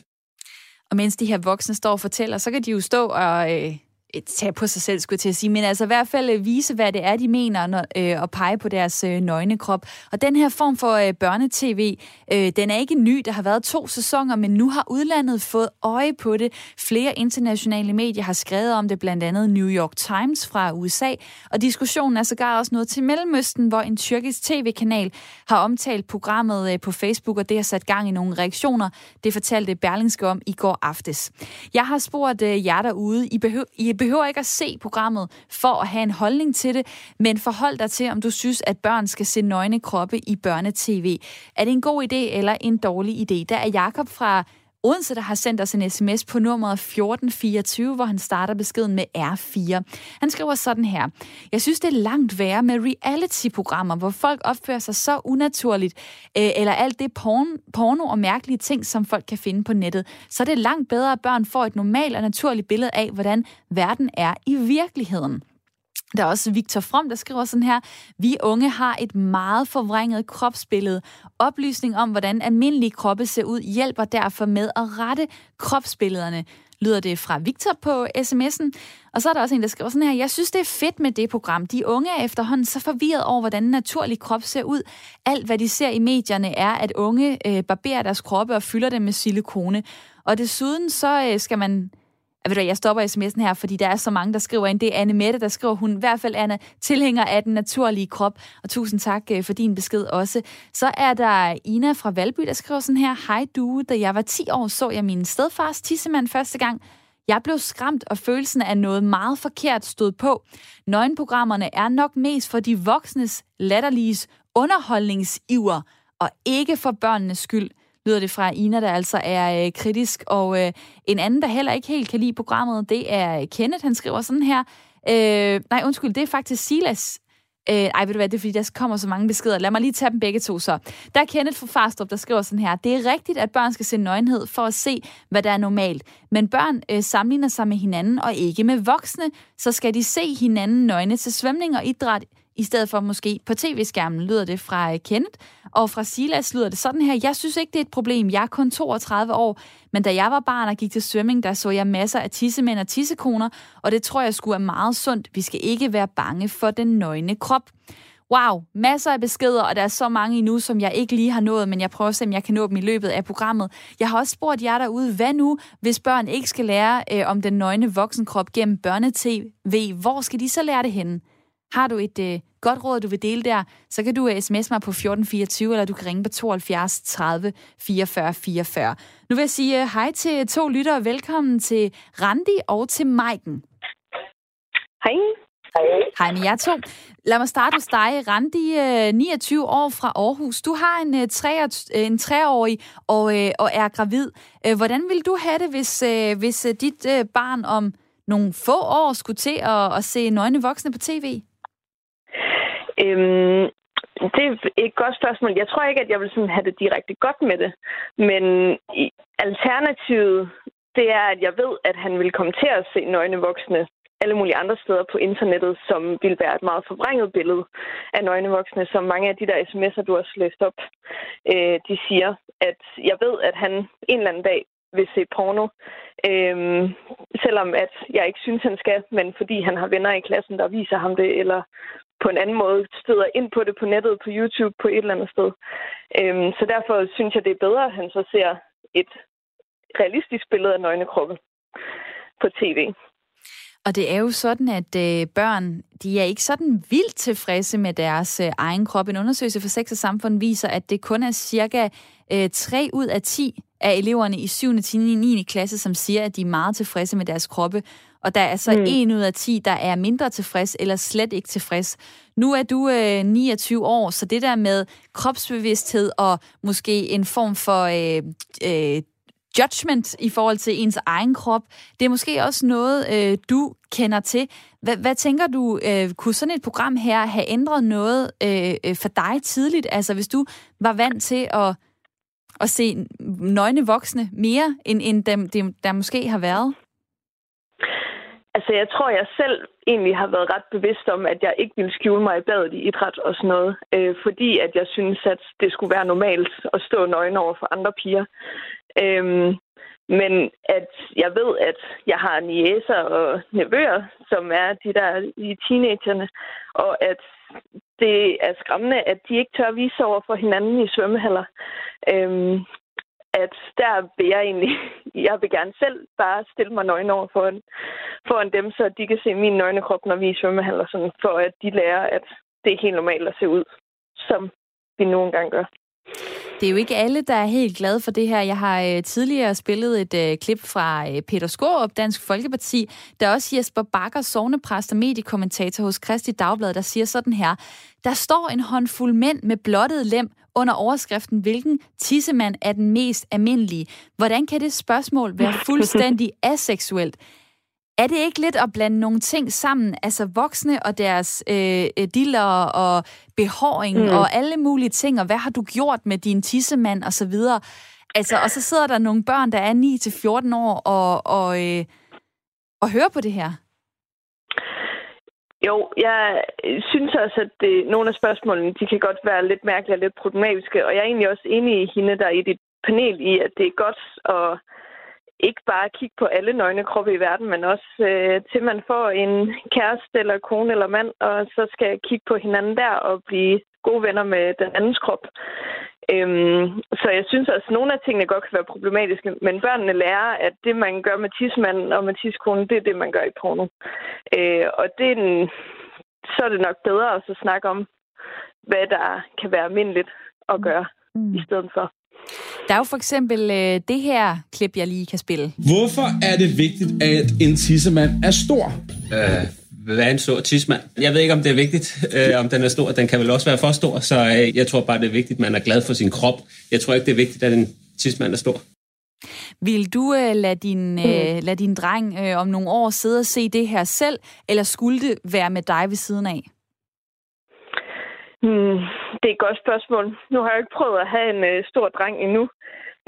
Og mens de her voksne står og fortæller, så kan de jo stå og øh, tage på sig selv, skulle jeg til at sige, men altså i hvert fald øh, vise, hvad det er, de mener, når, øh, og pege på deres øh, nøgne krop. Og den her form for øh, børnetv, øh, den er ikke ny. Der har været to sæsoner, men nu har udlandet fået øje på det. Flere internationale medier har skrevet om det, blandt andet New York Times fra USA. Og diskussionen er sågar også nået til Mellemøsten, hvor en tyrkisk tv-kanal har omtalt programmet øh, på Facebook, og det har sat gang i nogle reaktioner. Det fortalte Berlingske om i går aftes. Jeg har spurgt øh, jer derude, I, behøver, I behøver ikke at se programmet for at have en holdning til det, men forhold dig til, om du synes, at børn skal se nøgne kroppe i børnetv. Er det en god idé eller en dårlig idé? Der er Jakob fra Odense, der har sendt os en sms på nummeret 1424, hvor han starter beskeden med R4. Han skriver sådan her. Jeg synes, det er langt værre med reality-programmer, hvor folk opfører sig så unaturligt, øh, eller alt det porn, porno og mærkelige ting, som folk kan finde på nettet. Så det er langt bedre, at børn får et normalt og naturligt billede af, hvordan verden er i virkeligheden. Der er også Victor From, der skriver sådan her. Vi unge har et meget forvrænget kropsbillede. Oplysning om, hvordan almindelige kroppe ser ud, hjælper derfor med at rette kropsbillederne lyder det fra Victor på sms'en. Og så er der også en, der skriver sådan her, jeg synes, det er fedt med det program. De unge er efterhånden så forvirret over, hvordan en naturlig krop ser ud. Alt, hvad de ser i medierne, er, at unge øh, barberer deres kroppe og fylder dem med silikone. Og desuden så øh, skal man at ved du, jeg stopper sms'en her, fordi der er så mange, der skriver ind. Det er Anne Mette, der skriver, hun i hvert fald Anna, tilhænger af den naturlige krop. Og tusind tak øh, for din besked også. Så er der Ina fra Valby, der skriver sådan her. Hej du, da jeg var 10 år, så jeg min stedfars tissemand første gang. Jeg blev skræmt, og følelsen af noget meget forkert stod på. Nøgenprogrammerne er nok mest for de voksnes latterliges underholdningsiver, og ikke for børnenes skyld lyder det fra Ina, der altså er øh, kritisk. Og øh, en anden, der heller ikke helt kan lide programmet, det er Kenneth. Han skriver sådan her. Øh, nej, undskyld, det er faktisk Silas. Øh, ej, ved du hvad, det er fordi, der kommer så mange beskeder. Lad mig lige tage dem begge to så. Der er Kenneth fra Farstrup, der skriver sådan her. Det er rigtigt, at børn skal se nøgenhed for at se, hvad der er normalt. Men børn øh, sammenligner sig med hinanden og ikke med voksne. Så skal de se hinanden nøgne til svømning og idræt i stedet for måske på tv-skærmen, lyder det fra øh, Kenneth. Og fra Silas lyder det sådan her, jeg synes ikke, det er et problem. Jeg er kun 32 år, men da jeg var barn og gik til svømning, der så jeg masser af tissemænd og tissekoner, og det tror jeg skulle er meget sundt. Vi skal ikke være bange for den nøgne krop. Wow, masser af beskeder, og der er så mange endnu, som jeg ikke lige har nået, men jeg prøver at se, om jeg kan nå dem i løbet af programmet. Jeg har også spurgt jer derude, hvad nu, hvis børn ikke skal lære øh, om den nøgne voksenkrop gennem børnetv? Hvor skal de så lære det henne? Har du et øh, godt råd, du vil dele der, så kan du uh, sms mig på 1424, eller du kan ringe på 72 30 44 44. Nu vil jeg sige uh, hej til to lyttere. Velkommen til Randi og til Maiken. Hej. Hej. Hej med jer to. Lad mig starte hos dig. Randi, 29 år fra Aarhus. Du har en, tre, en treårig og, og er gravid. Hvordan vil du have det, hvis, hvis dit barn om nogle få år skulle til at, at se nøgne voksne på tv? Øhm, det er et godt spørgsmål. Jeg tror ikke, at jeg vil sådan have det direkte godt med det. Men alternativet, det er, at jeg ved, at han vil komme til at se nøgne voksne alle mulige andre steder på internettet, som vil være et meget forvrænget billede af nøgne voksne, som mange af de der sms'er, du har læst op, øh, de siger, at jeg ved, at han en eller anden dag vil se porno. Øhm, selvom at jeg ikke synes, han skal, men fordi han har venner i klassen, der viser ham det, eller på en anden måde støder ind på det på nettet, på YouTube, på et eller andet sted. Øhm, så derfor synes jeg, det er bedre, at han så ser et realistisk billede af nøgne kroppe på tv. Og det er jo sådan, at øh, børn, de er ikke sådan vildt tilfredse med deres øh, egen krop. En undersøgelse for Sex og Samfund viser, at det kun er cirka øh, 3 ud af 10 af eleverne i 7. til 9. klasse, som siger, at de er meget tilfredse med deres kroppe. Og der er så mm. 1 ud af 10, der er mindre tilfreds eller slet ikke tilfreds. Nu er du øh, 29 år, så det der med kropsbevidsthed og måske en form for øh, øh, judgment i forhold til ens egen krop. Det er måske også noget, øh, du kender til. Hvad, hvad tænker du, øh, kunne sådan et program her have ændret noget øh, øh, for dig tidligt? Altså hvis du var vant til at, at se nøgne voksne mere, end, end dem, dem, der måske har været? Altså, jeg tror, jeg selv egentlig har været ret bevidst om, at jeg ikke ville skjule mig i badet i idræt og sådan noget, øh, fordi at jeg synes, at det skulle være normalt at stå nøgen over for andre piger. Øh, men at jeg ved, at jeg har niæser og nevøer, som er de der i teenagerne, og at det er skræmmende, at de ikke tør vise over for hinanden i svømmehaller. Øhm, at der vil jeg egentlig, [LAUGHS] jeg vil gerne selv bare stille mig nøgen over foran, foran dem, så de kan se min nøgne krop, når vi er i svømmehaller, sådan, for at de lærer, at det er helt normalt at se ud, som vi nogle gange gør. Det er jo ikke alle, der er helt glade for det her. Jeg har øh, tidligere spillet et øh, klip fra øh, Peter Skårup, Dansk Folkeparti. Der er også Jesper Bakker, sovnepræst og mediekommentator hos Kristi Dagblad, der siger sådan her. Der står en håndfuld mænd med blottet lem under overskriften, hvilken tissemand er den mest almindelige. Hvordan kan det spørgsmål være [LAUGHS] fuldstændig aseksuelt? Er det ikke lidt at blande nogle ting sammen, altså voksne og deres øh, diller og behåring mm. og alle mulige ting, og hvad har du gjort med din tissemand og så videre? Altså, og så sidder der nogle børn, der er 9-14 år og, og, øh, og hører på det her. Jo, jeg synes også, at det, nogle af spørgsmålene, de kan godt være lidt mærkelige og lidt problematiske, og jeg er egentlig også enig i hende, der er i dit panel i, at det er godt at ikke bare kigge på alle nøgne kroppe i verden, men også øh, til man får en kæreste eller kone eller mand, og så skal kigge på hinanden der og blive gode venner med den andens krop. Øhm, så jeg synes også, at nogle af tingene godt kan være problematiske, men børnene lærer, at det, man gør med tidsmanden og med tidskonen, det er det, man gør i porno. Øh, og det er den, så er det nok bedre at så snakke om, hvad der kan være almindeligt at gøre mm. i stedet for. Der er jo for eksempel øh, det her klip, jeg lige kan spille. Hvorfor er det vigtigt, at en tissemand er stor? Øh, hvad er en stor tissemand? Jeg ved ikke, om det er vigtigt, øh, om den er stor. Den kan vel også være for stor, så øh, jeg tror bare, det er vigtigt, at man er glad for sin krop. Jeg tror ikke, det er vigtigt, at en tissemand er stor. Vil du øh, lade, din, øh, lade din dreng øh, om nogle år sidde og se det her selv, eller skulle det være med dig ved siden af? Hmm, det er et godt spørgsmål. Nu har jeg ikke prøvet at have en øh, stor dreng endnu,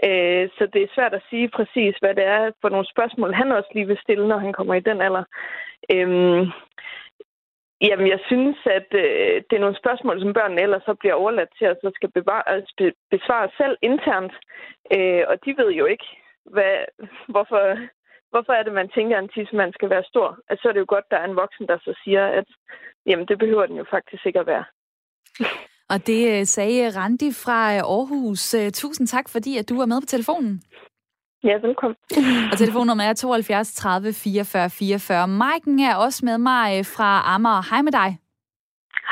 øh, så det er svært at sige præcis, hvad det er for nogle spørgsmål, han også lige vil stille, når han kommer i den alder. Øh, jamen, jeg synes, at øh, det er nogle spørgsmål, som børnene ellers så bliver overladt til, og så skal bevare, øh, be, besvare selv internt. Øh, og de ved jo ikke, hvad, hvorfor, hvorfor er det, man tænker, at en tidsmand skal være stor. Altså, så er det jo godt, at der er en voksen, der så siger, at jamen, det behøver den jo faktisk ikke at være. Og det øh, sagde Randi fra øh, Aarhus. Øh, tusind tak, fordi at du var med på telefonen. Ja, velkommen. Og telefonnummeret er 72 30 44 44. Maiken er også med mig fra Amager. Hej med dig.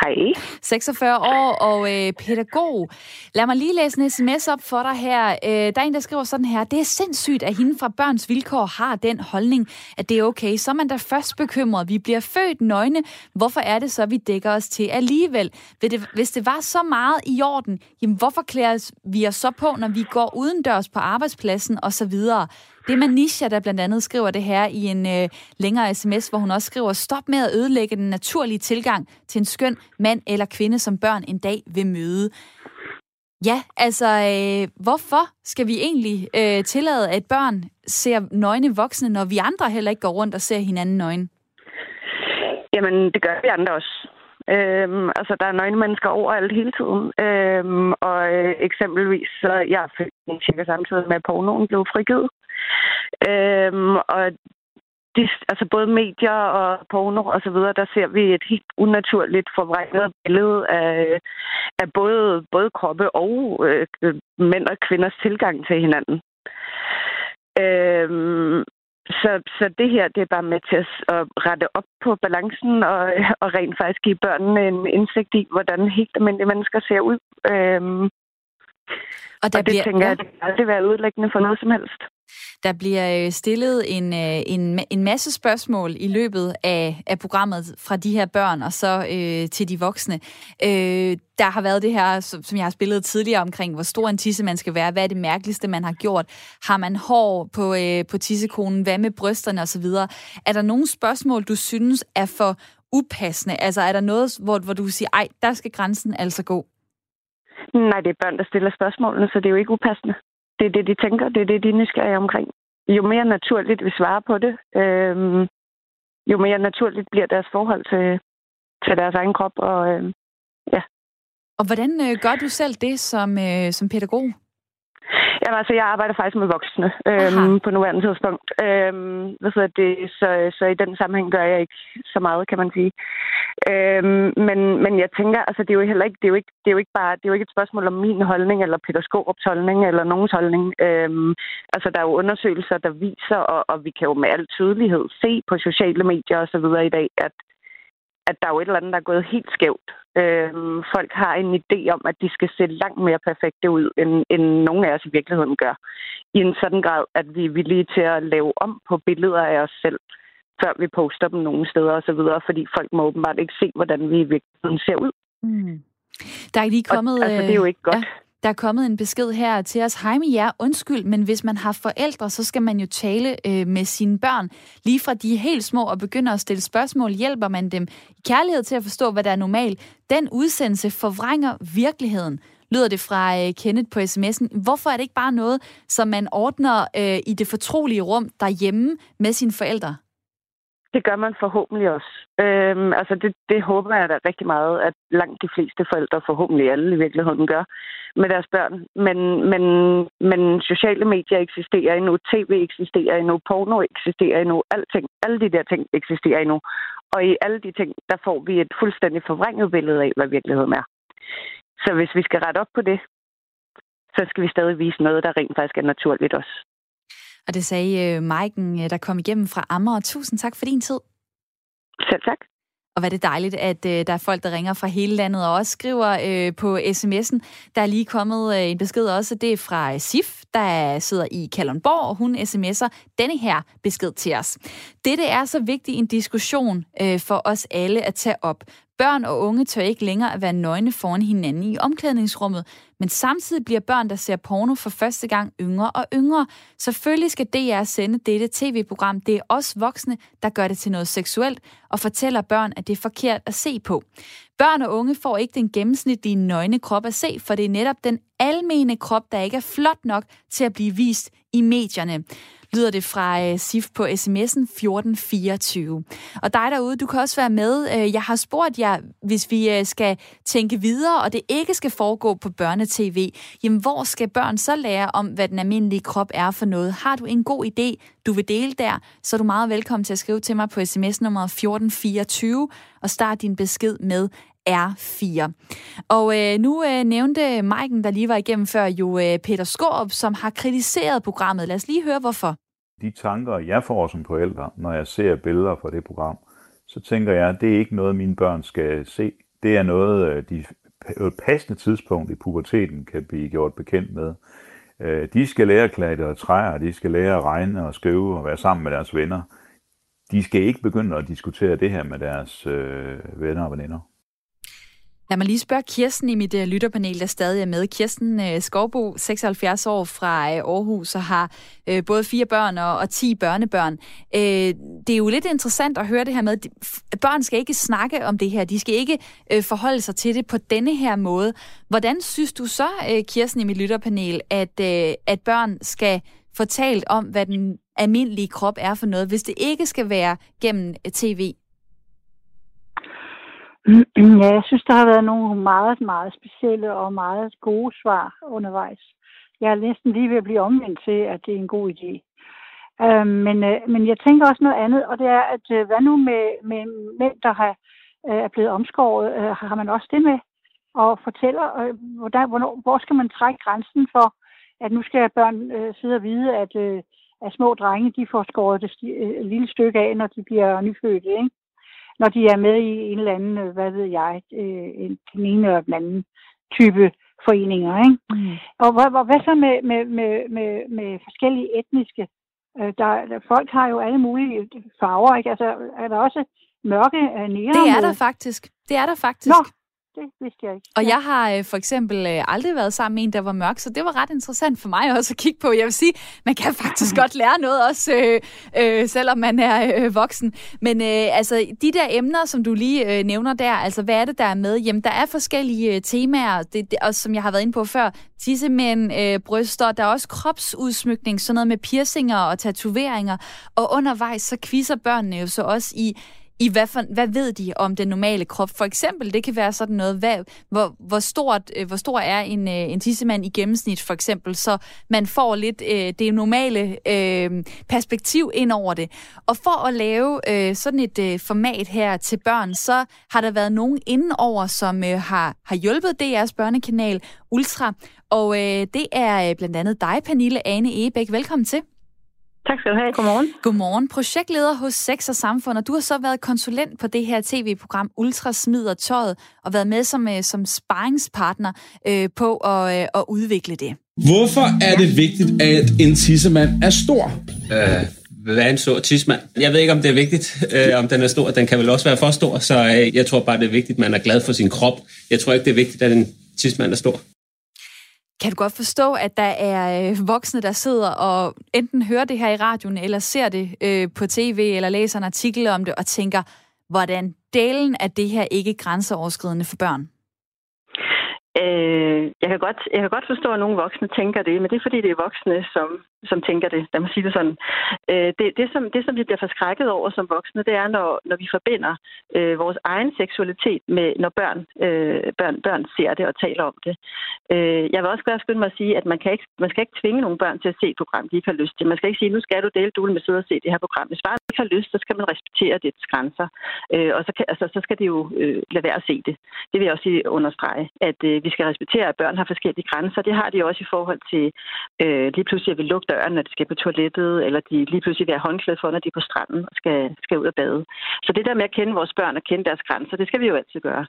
Hej. 46 år og øh, pædagog. Lad mig lige læse en sms op for dig her. Øh, der er en, der skriver sådan her. Det er sindssygt, at hende fra Børns Vilkår har den holdning, at det er okay. Så er man da først bekymret. Vi bliver født nøgne. Hvorfor er det så, vi dækker os til alligevel? Hvis det var så meget i orden, jamen hvorfor klæder vi os så på, når vi går udendørs på arbejdspladsen osv.? Det er Manisha, der blandt andet skriver det her i en øh, længere sms, hvor hun også skriver, stop med at ødelægge den naturlige tilgang til en skøn mand eller kvinde, som børn en dag vil møde. Ja, altså, øh, hvorfor skal vi egentlig øh, tillade, at børn ser nøgne voksne, når vi andre heller ikke går rundt og ser hinanden nøgne? Jamen, det gør vi andre også. Øhm, altså, der er nøgne mennesker overalt hele tiden. Øhm, og øh, eksempelvis, så jeg fik cirka samtidig med, at pornoen blev frigivet. Øhm, og de, altså både medier og porno og så videre, der ser vi et helt unaturligt forvrænget billede af, af både, både kroppe og øh, mænd og kvinders tilgang til hinanden. Øhm, så, så det her, det er bare med til at rette op på balancen og, og rent faktisk give børnene en indsigt i, hvordan helt almindelige mennesker ser ud. Øhm, og, der og det bliver, tænker ja. jeg, det kan aldrig være udlæggende for noget som helst. Der bliver øh, stillet en, øh, en, en masse spørgsmål i løbet af, af programmet fra de her børn og så øh, til de voksne. Øh, der har været det her, som jeg har spillet tidligere omkring, hvor stor en tisse man skal være, hvad er det mærkeligste, man har gjort, har man hår på, øh, på tissekonen, hvad med brysterne osv. Er der nogle spørgsmål, du synes er for upassende? Altså er der noget, hvor, hvor du siger, ej, der skal grænsen altså gå? Nej, det er børn, der stiller spørgsmålene, så det er jo ikke upassende det er det, de tænker, det er det, de er nysgerrige omkring. Jo mere naturligt vi svarer på det, øh, jo mere naturligt bliver deres forhold til, til deres egen krop. Og, øh, ja. og hvordan øh, gør du selv det som, øh, som pædagog? Jamen, altså, jeg arbejder faktisk med voksne øhm, på nuværende tidspunkt. Øhm, hvad det, så, så i den sammenhæng gør jeg ikke så meget, kan man sige. Øhm, men, men jeg tænker, altså, det er jo heller ikke, det er jo ikke, det er jo ikke bare, det er jo ikke et spørgsmål om min holdning, eller Peter Skorups holdning, eller nogens holdning. Øhm, altså, der er jo undersøgelser, der viser, og, og vi kan jo med al tydelighed se på sociale medier og så videre i dag, at at der er jo et eller andet, der er gået helt skævt. Øhm, folk har en idé om, at de skal se langt mere perfekte ud, end, end nogen af os i virkeligheden gør. I en sådan grad, at vi er villige til at lave om på billeder af os selv, før vi poster dem nogle steder osv., fordi folk må åbenbart ikke se, hvordan vi i virkeligheden ser ud. Mm. Der er lige kommet... Og, altså, det er jo ikke godt. Ja. Der er kommet en besked her til os. Hej med jer, undskyld, men hvis man har forældre, så skal man jo tale øh, med sine børn. Lige fra de er helt små og begynder at stille spørgsmål, hjælper man dem i kærlighed til at forstå, hvad der er normalt. Den udsendelse forvrænger virkeligheden lyder det fra øh, Kenneth på sms'en. Hvorfor er det ikke bare noget, som man ordner øh, i det fortrolige rum derhjemme med sine forældre? Det gør man forhåbentlig også. Øhm, altså det, det håber jeg da rigtig meget, at langt de fleste forældre, forhåbentlig alle i virkeligheden, gør med deres børn. Men, men, men sociale medier eksisterer endnu, tv eksisterer endnu, porno eksisterer endnu, alting, alle de der ting eksisterer endnu. Og i alle de ting, der får vi et fuldstændig forvrænget billede af, hvad virkeligheden er. Så hvis vi skal rette op på det, så skal vi stadig vise noget, der rent faktisk er naturligt også. Og det sagde uh, Maiken, der kom igennem fra Amager. Tusind tak for din tid. Selv tak. Og hvad det dejligt, at øh, der er folk, der ringer fra hele landet og også skriver øh, på sms'en. Der er lige kommet øh, en besked også, det er fra Sif, der sidder i Kalundborg, og hun sms'er denne her besked til os. Dette er så vigtig en diskussion øh, for os alle at tage op. Børn og unge tør ikke længere at være nøgne foran hinanden i omklædningsrummet, men samtidig bliver børn, der ser porno for første gang yngre og yngre. Selvfølgelig skal DR sende dette tv-program. Det er os voksne, der gør det til noget seksuelt og fortæller børn, at det er forkert at se på. Børn og unge får ikke den gennemsnitlige nøgne krop at se, for det er netop den almene krop, der ikke er flot nok til at blive vist i medierne lyder det fra øh, SIF på sms'en 1424. Og dig derude, du kan også være med. Øh, jeg har spurgt jer, hvis vi øh, skal tænke videre, og det ikke skal foregå på børnetv, jamen hvor skal børn så lære om, hvad den almindelige krop er for noget? Har du en god idé, du vil dele der, så er du meget velkommen til at skrive til mig på sms nummer 1424 og start din besked med R4. Og øh, nu øh, nævnte Maiken, der lige var igennem før, jo øh, Peter Skorup, som har kritiseret programmet. Lad os lige høre, hvorfor. De tanker, jeg får som forældre, når jeg ser billeder fra det program, så tænker jeg, at det er ikke noget, mine børn skal se. Det er noget, øh, de på et passende tidspunkt i puberteten kan blive gjort bekendt med. Øh, de skal lære at klatre og træer, de skal lære at regne og skrive og være sammen med deres venner. De skal ikke begynde at diskutere det her med deres øh, venner og veninder. Lad mig lige spørge Kirsten i mit øh, lytterpanel, der stadig er med. Kirsten øh, Skovbo, 76 år fra øh, Aarhus, og har både fire børn og, 10 børnebørn. Det er jo lidt interessant at høre det her med, at børn skal ikke snakke om det her. De skal ikke forholde sig til det på denne her måde. Hvordan synes du så, Kirsten i mit lytterpanel, at, at børn skal fortalt om, hvad den almindelige krop er for noget, hvis det ikke skal være gennem tv? Mm-hmm. Ja, jeg synes, der har været nogle meget, meget specielle og meget gode svar undervejs. Jeg er næsten lige ved at blive omvendt til, at det er en god idé. Øh, men, øh, men jeg tænker også noget andet, og det er, at øh, hvad nu med, med mænd, der har, øh, er blevet omskåret, øh, har man også det med? Og fortæller, øh, hvordan, hvornår, hvor skal man trække grænsen for, at nu skal børn øh, sidde og vide, at, øh, at små drenge, de får skåret det sti- øh, lille stykke af, når de bliver nyfødte, ikke? Når de er med i en eller anden, øh, hvad ved jeg, øh, en, den ene eller den anden type foreninger, ikke? Mm. Og hvad, hvad, hvad så med, med, med, med, med forskellige etniske? Øh, der, der, folk har jo alle mulige farver, ikke? Altså, er der også mørke øh, nære Det er der faktisk. Det er der faktisk. Nå, det vidste jeg ikke. Og jeg har øh, for eksempel øh, aldrig været sammen med en, der var mørk, så det var ret interessant for mig også at kigge på. Jeg vil sige, man kan faktisk [LAUGHS] godt lære noget også, øh, øh, selvom man er øh, voksen. Men øh, altså, de der emner, som du lige øh, nævner der, altså hvad er det, der er med? Jamen, der er forskellige øh, temaer, det, det, og som jeg har været inde på før, tissemænd, øh, bryster, der er også kropsudsmykning, sådan noget med piercinger og tatoveringer. Og undervejs, så quizzer børnene jo så også i, i hvad, for, hvad ved de om den normale krop? For eksempel, det kan være sådan noget, hvad, hvor, hvor, stort, øh, hvor stor er en, øh, en tissemand i gennemsnit, for eksempel, så man får lidt øh, det normale øh, perspektiv ind over det. Og for at lave øh, sådan et øh, format her til børn, så har der været nogen indenover, som øh, har, har hjulpet DR's børnekanal Ultra, og øh, det er øh, blandt andet dig, Pernille Ane Egebæk. Velkommen til. Tak skal du have. Godmorgen. Godmorgen. Projektleder hos Sex og Samfund, og du har så været konsulent på det her tv-program Ultra Smider Tøjet, og været med som, øh, som sparringspartner øh, på at, øh, at udvikle det. Hvorfor er det vigtigt, at en tissemand er stor? Øh, hvad er en stor tidsmand? Jeg ved ikke, om det er vigtigt, øh, om den er stor. Den kan vel også være for stor, så øh, jeg tror bare, det er vigtigt, at man er glad for sin krop. Jeg tror ikke, det er vigtigt, at en tidsmand er stor. Kan du godt forstå, at der er øh, voksne, der sidder og enten hører det her i radioen, eller ser det øh, på tv, eller læser en artikel om det, og tænker, hvordan delen af det her ikke grænseoverskridende for børn? Øh, jeg, kan godt, jeg kan godt forstå, at nogle voksne tænker det, men det er fordi, det er voksne, som, som tænker det. Lad mig sige det sådan. Øh, det, det, som, det, som vi bliver forskrækket over som voksne, det er, når, når vi forbinder øh, vores egen seksualitet med, når børn, øh, børn, børn ser det og taler om det. Øh, jeg vil også gerne skynde mig at sige, at man, kan ikke, man skal ikke tvinge nogle børn til at se et program, de ikke har lyst til. Man skal ikke sige, nu skal du dele dule med sidde og se det her program. Hvis barnet ikke har lyst, så skal man respektere dets grænser. Øh, og så, kan, altså, så skal det jo øh, lade være at se det. Det vil jeg også understrege, at øh, vi skal respektere, at børn har forskellige grænser. Det har de også i forhold til øh, lige pludselig at vi lukke døren, når de skal på toilettet, eller de lige pludselig vil have håndklæde for, når de er på stranden og skal, skal ud og bade. Så det der med at kende vores børn og kende deres grænser, det skal vi jo altid gøre.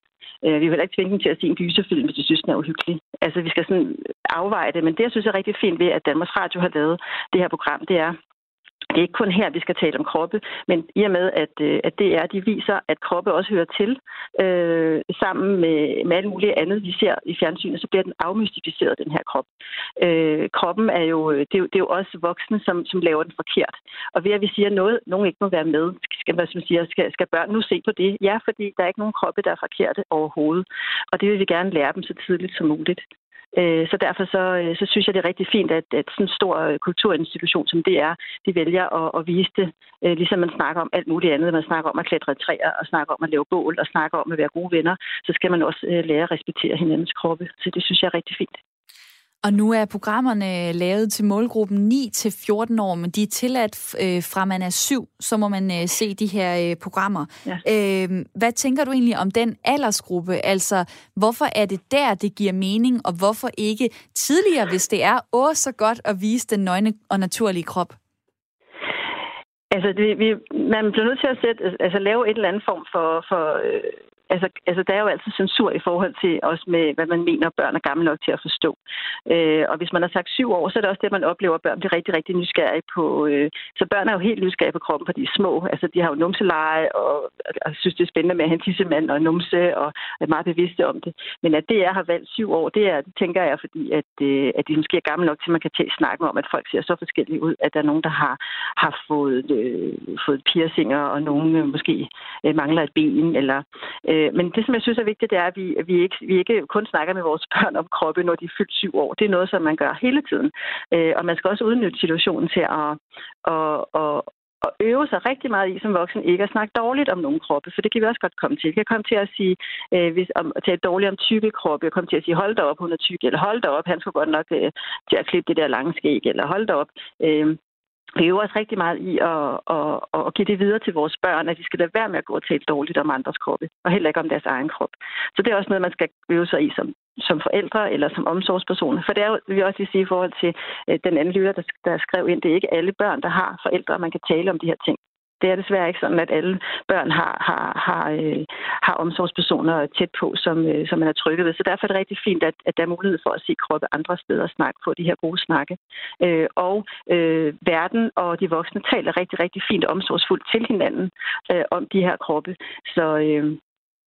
Øh, vi vil heller ikke tvinge dem til at se en gyserfilm, hvis de synes, den er uhyggelig. Altså, vi skal sådan afveje det. Men det, jeg synes er rigtig fint ved, at Danmarks Radio har lavet det her program, det er, det er ikke kun her, vi skal tale om kroppe, men i og med, at, øh, at det er, de viser, at kroppe også hører til øh, sammen med, med alt muligt andet, vi ser i fjernsynet, så bliver den afmystificeret, den her krop. Øh, kroppen er jo, øh, det er jo, det er jo også voksne, som, som laver den forkert. Og ved at vi siger noget, nogen ikke må være med, skal, hvad som siger, skal, skal børn nu se på det? Ja, fordi der er ikke nogen kroppe, der er forkerte overhovedet. Og det vil vi gerne lære dem så tidligt som muligt. Øh, Så derfor så, øh, så synes jeg, det er rigtig fint, at, at sådan en stor øh, kulturinstitution som det er, de vælger at, at vise det, øh, ligesom man snakker om alt muligt andet. Man snakker om at klatre i træer, og snakker om at lave bål, og snakker om at være gode venner. Så skal man også lære at respektere hinandens kroppe. Så det synes jeg er rigtig fint. Og nu er programmerne lavet til målgruppen 9-14 år, men de er tilladt øh, fra man er syv, så må man øh, se de her øh, programmer. Ja. Øh, hvad tænker du egentlig om den aldersgruppe? Altså, hvorfor er det der, det giver mening, og hvorfor ikke tidligere, hvis det er åh så godt at vise den nøgne og naturlige krop? Altså, det, vi, man bliver nødt til at sætte, altså, lave et eller andet form for, for øh, altså, altså, der er jo altid censur i forhold til også med, hvad man mener, børn er gamle nok til at forstå. Øh, og hvis man har sagt syv år, så er det også det, man oplever, at børn bliver rigtig, rigtig nysgerrige på. Øh, så børn er jo helt nysgerrige på kroppen, fordi de er små. Altså, de har jo numseleje, og, og synes, det er spændende med at have en tissemand og en numse, og er meget bevidste om det. Men at det er har valgt syv år, det, er, det tænker jeg, fordi at, øh, at de måske er gamle nok til, at man kan tage snakken om, at folk ser så forskellige ud, at der er nogen, der har, har fået, øh, fået piercinger, og nogen øh, måske øh, mangler et ben, eller Øh, Øh, men det, som jeg synes er vigtigt, det er, at vi, at vi, ikke, vi ikke kun snakker med vores [LAUGHS] børn om kroppe, når de er fyldt syv år. Det er noget, som man gør hele tiden. Øh, og man skal også udnytte situationen til at, at, at, at øve sig rigtig meget i som voksen ikke at snakke dårligt om nogen kroppe, for det kan vi også godt komme til. Vi kan komme til at sige, øh, hvis, om, at tale dårligt om tykke kroppe, komme til at sige, hold da op, hun er tyk, eller hold da op, han skulle godt nok øh, til at klippe det der lange skæg, eller hold da op. Øh, vi øver os rigtig meget i at, at, at give det videre til vores børn, at de skal lade være med at gå og tale dårligt om andres kroppe, og heller ikke om deres egen krop. Så det er også noget, man skal øve sig i som, som forældre eller som omsorgspersoner. For det er jo, vil jeg også lige sige i forhold til øh, den anden lytter, der, der skrev ind, det er ikke alle børn, der har forældre, man kan tale om de her ting det er desværre ikke sådan, at alle børn har, har, har, øh, har omsorgspersoner tæt på, som, øh, som man er trygget ved. Så derfor er det rigtig fint, at, at der er mulighed for at se kroppe andre steder og snakke på de her gode snakke. Øh, og øh, verden og de voksne taler rigtig, rigtig fint omsorgsfuldt til hinanden øh, om de her kroppe. Så, øh,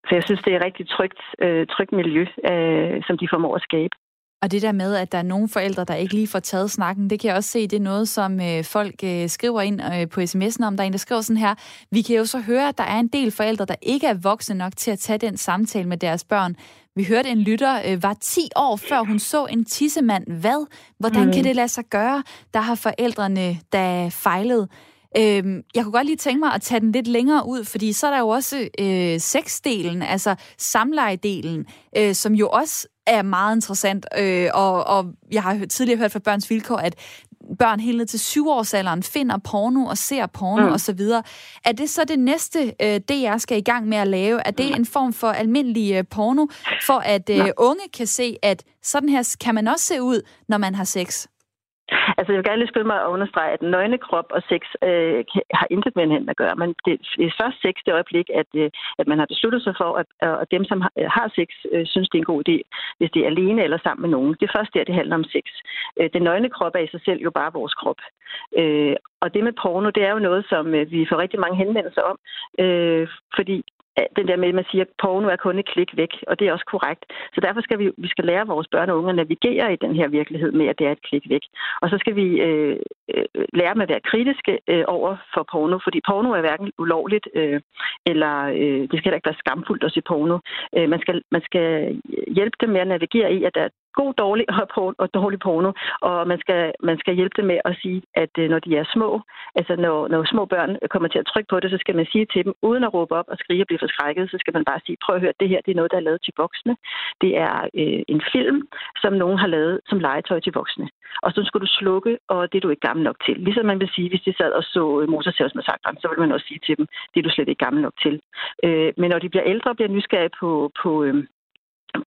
så jeg synes, det er et rigtig trygt, øh, trygt miljø, øh, som de formår at skabe. Og det der med, at der er nogle forældre, der ikke lige får taget snakken, det kan jeg også se, det er noget, som øh, folk øh, skriver ind øh, på sms'en om. Der er en, der skriver sådan her, vi kan jo så høre, at der er en del forældre, der ikke er voksne nok til at tage den samtale med deres børn. Vi hørte en lytter, øh, var 10 år før hun så en tissemand. Hvad? Hvordan mm. kan det lade sig gøre? Der har forældrene, der fejlet. Øhm, jeg kunne godt lige tænke mig at tage den lidt længere ud, fordi så er der jo også øh, sexdelen, altså samlejedelen, øh, som jo også er meget interessant. Øh, og, og jeg har tidligere hørt fra Børns Vilkår, at børn helt ned til syvårsalderen finder porno og ser porno mm. osv. Er det så det næste, øh, det jeg skal i gang med at lave? Er det en form for almindelig øh, porno, for at øh, unge kan se, at sådan her kan man også se ud, når man har sex? Altså, jeg vil gerne lige skynde mig at understrege, at nøgne krop og sex øh, har intet med hinanden at gøre. Men det er først sex det øjeblik, at, øh, at man har besluttet sig for, at, at dem, som har, øh, har sex, øh, synes, det er en god idé, hvis det er alene eller sammen med nogen. Det er først der, det handler om sex. Øh, den nøgne krop er i sig selv jo bare vores krop. Øh, og det med porno, det er jo noget, som øh, vi får rigtig mange henvendelser om, øh, fordi den der med, at man siger, at porno er kun et klik væk, og det er også korrekt. Så derfor skal vi, vi skal lære vores børn og unge at navigere i den her virkelighed med, at det er et klik væk. Og så skal vi øh, øh lære dem at være kritiske øh, over for porno, fordi porno er hverken ulovligt, øh, eller øh, det skal heller ikke være skamfuldt at se porno. Øh, man, skal, man skal hjælpe dem med at navigere i, at der, god, dårlig [LAUGHS] og, porno, og dårlig porno, og man skal, man skal hjælpe dem med at sige, at øh, når de er små, altså når, når små børn kommer til at trykke på det, så skal man sige til dem, uden at råbe op og skrige og blive forskrækket, så skal man bare sige, prøv at høre, det her det er noget, der er lavet til voksne. Det er øh, en film, som nogen har lavet som legetøj til voksne. Og så skal du slukke, og det er du ikke gammel nok til. Ligesom man vil sige, hvis de sad og så øh, Motorsavsmassakren, så vil man også sige til dem, det er du slet ikke gammel nok til. Øh, men når de bliver ældre og bliver nysgerrige på, på, øh,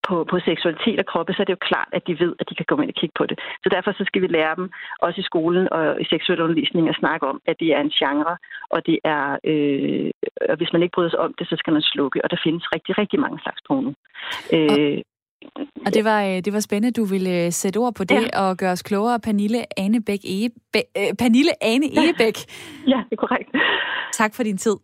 på, på seksualitet og kroppe, så er det jo klart, at de ved, at de kan gå ind og kigge på det. Så derfor så skal vi lære dem, også i skolen og i seksuel undervisning, at snakke om, at det er en genre, og det er, øh, og hvis man ikke bryder sig om det, så skal man slukke, og der findes rigtig, rigtig mange slags porno. Øh, og det var, øh, det var spændende, du ville øh, sætte ord på det ja. og gøre os klogere. Pernille Anebæk Ebe, øh, Pernille Ane [LAUGHS] Ebæk. Ja, det er korrekt. Tak for din tid.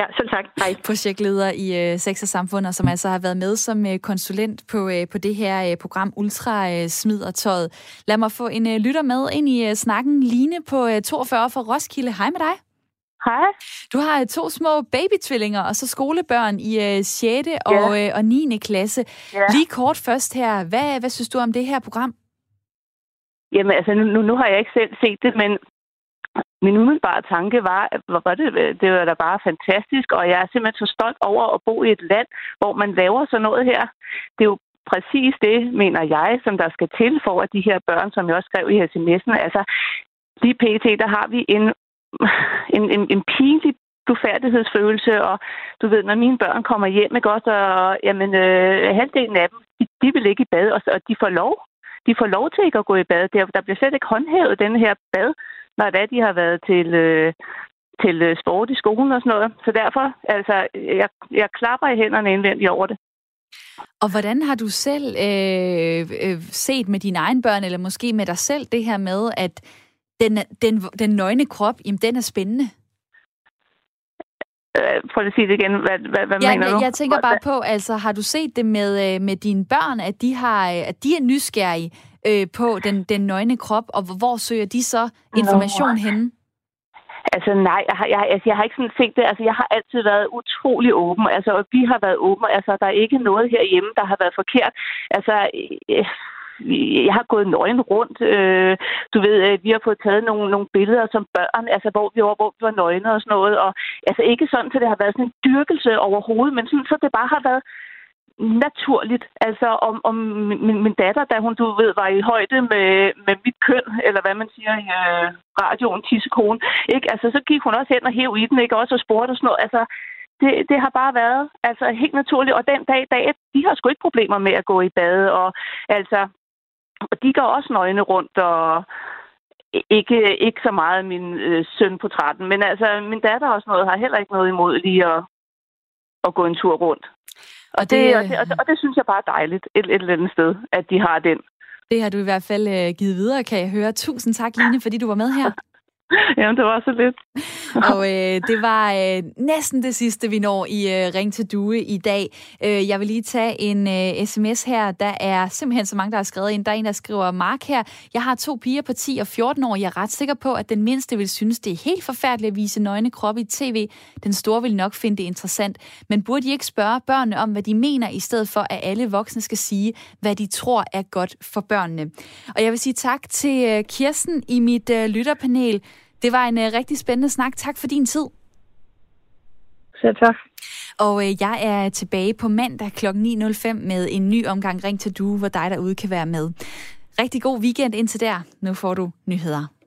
Ja, selv tak. Hej. Projektleder i øh, Sex og Samfund, og som altså har været med som øh, konsulent på, øh, på det her øh, program Ultra øh, Smid og Tøjet. Lad mig få en øh, lytter med ind i øh, snakken. Line på øh, 42 fra Roskilde. Hej med dig. Hej. Du har øh, to små babytvillinger, og så skolebørn i øh, 6. Ja. Og, øh, og 9. klasse. Ja. Lige kort først her. Hvad, hvad synes du om det her program? Jamen, altså, nu, nu har jeg ikke selv set det, men min umiddelbare tanke var, at var det, det var da bare fantastisk, og jeg er simpelthen så stolt over at bo i et land, hvor man laver sådan noget her. Det er jo præcis det, mener jeg, som der skal til for, at de her børn, som jeg også skrev i sms'en, altså lige pt, der har vi en, en, en, en pinlig blufærdighedsfølelse, og du ved, når mine børn kommer hjem, ikke også, og jamen, øh, halvdelen af dem, de, de vil ikke i bad, og, og de får lov. De får lov til ikke at gå i bad. Der, der bliver slet ikke håndhævet den her bad når hvad de har været til, øh, til øh, sport i skolen og sådan noget. Så derfor, altså, jeg, jeg klapper i hænderne indvendigt over det. Og hvordan har du selv øh, øh, set med dine egne børn, eller måske med dig selv, det her med, at den, den, den nøgne krop, jamen, den er spændende? Øh, prøv at sige det igen. Hvad, hvad, hvad ja, mener du? Jeg tænker bare på, altså, har du set det med, øh, med dine børn, at de, har, at de er nysgerrige øh, på den, den nøgne krop, og hvor søger de så information Nå. henne? Altså nej, jeg har, jeg, altså, jeg har ikke sådan set det. Altså, jeg har altid været utrolig åben. Altså, og vi har været åbne. Altså, der er ikke noget herhjemme, der har været forkert. Altså, øh, jeg har gået nøgen rundt. Øh, du ved, øh, vi har fået taget nogle, nogle billeder som børn, altså hvor vi var, hvor vi var nøgne og sådan noget. Og altså ikke sådan, så det har været sådan en dyrkelse overhovedet, men sådan, så det bare har været naturligt. Altså om, om min, min datter, da hun, du ved, var i højde med, med mit køn, eller hvad man siger i øh, radioen, tissekone, ikke? Altså, så gik hun også hen og hæv i den, ikke? Også og spurgte og sådan noget. Altså, det, det har bare været altså, helt naturligt. Og den dag i dag, de har sgu ikke problemer med at gå i bad. Og, altså, og de går også nøgne rundt og ikke, ikke så meget min øh, søn på 13. Men altså, min datter og sådan noget har heller ikke noget imod lige at, at gå en tur rundt. Og, og, det, det, og, det, og, det, og det synes jeg bare er dejligt et, et eller andet sted, at de har den. Det har du i hvert fald øh, givet videre, kan jeg høre. Tusind tak, Line, fordi du var med her. [LAUGHS] Jamen, det var så lidt. [LAUGHS] og øh, det var øh, næsten det sidste, vi når i øh, Ring til Due i dag. Øh, jeg vil lige tage en øh, sms her. Der er simpelthen så mange, der har skrevet ind. Der er en, der skriver, Mark her, jeg har to piger på 10 og 14 år. Jeg er ret sikker på, at den mindste vil synes, det er helt forfærdeligt at vise nøgne kroppe i tv. Den store vil nok finde det interessant. Men burde de ikke spørge børnene om, hvad de mener, i stedet for, at alle voksne skal sige, hvad de tror er godt for børnene? Og jeg vil sige tak til øh, Kirsten i mit øh, lytterpanel. Det var en uh, rigtig spændende snak. Tak for din tid. Selv tak. Og uh, jeg er tilbage på mandag kl. 9.05 med en ny omgang Ring til Du, hvor dig derude kan være med. Rigtig god weekend indtil der. Nu får du nyheder.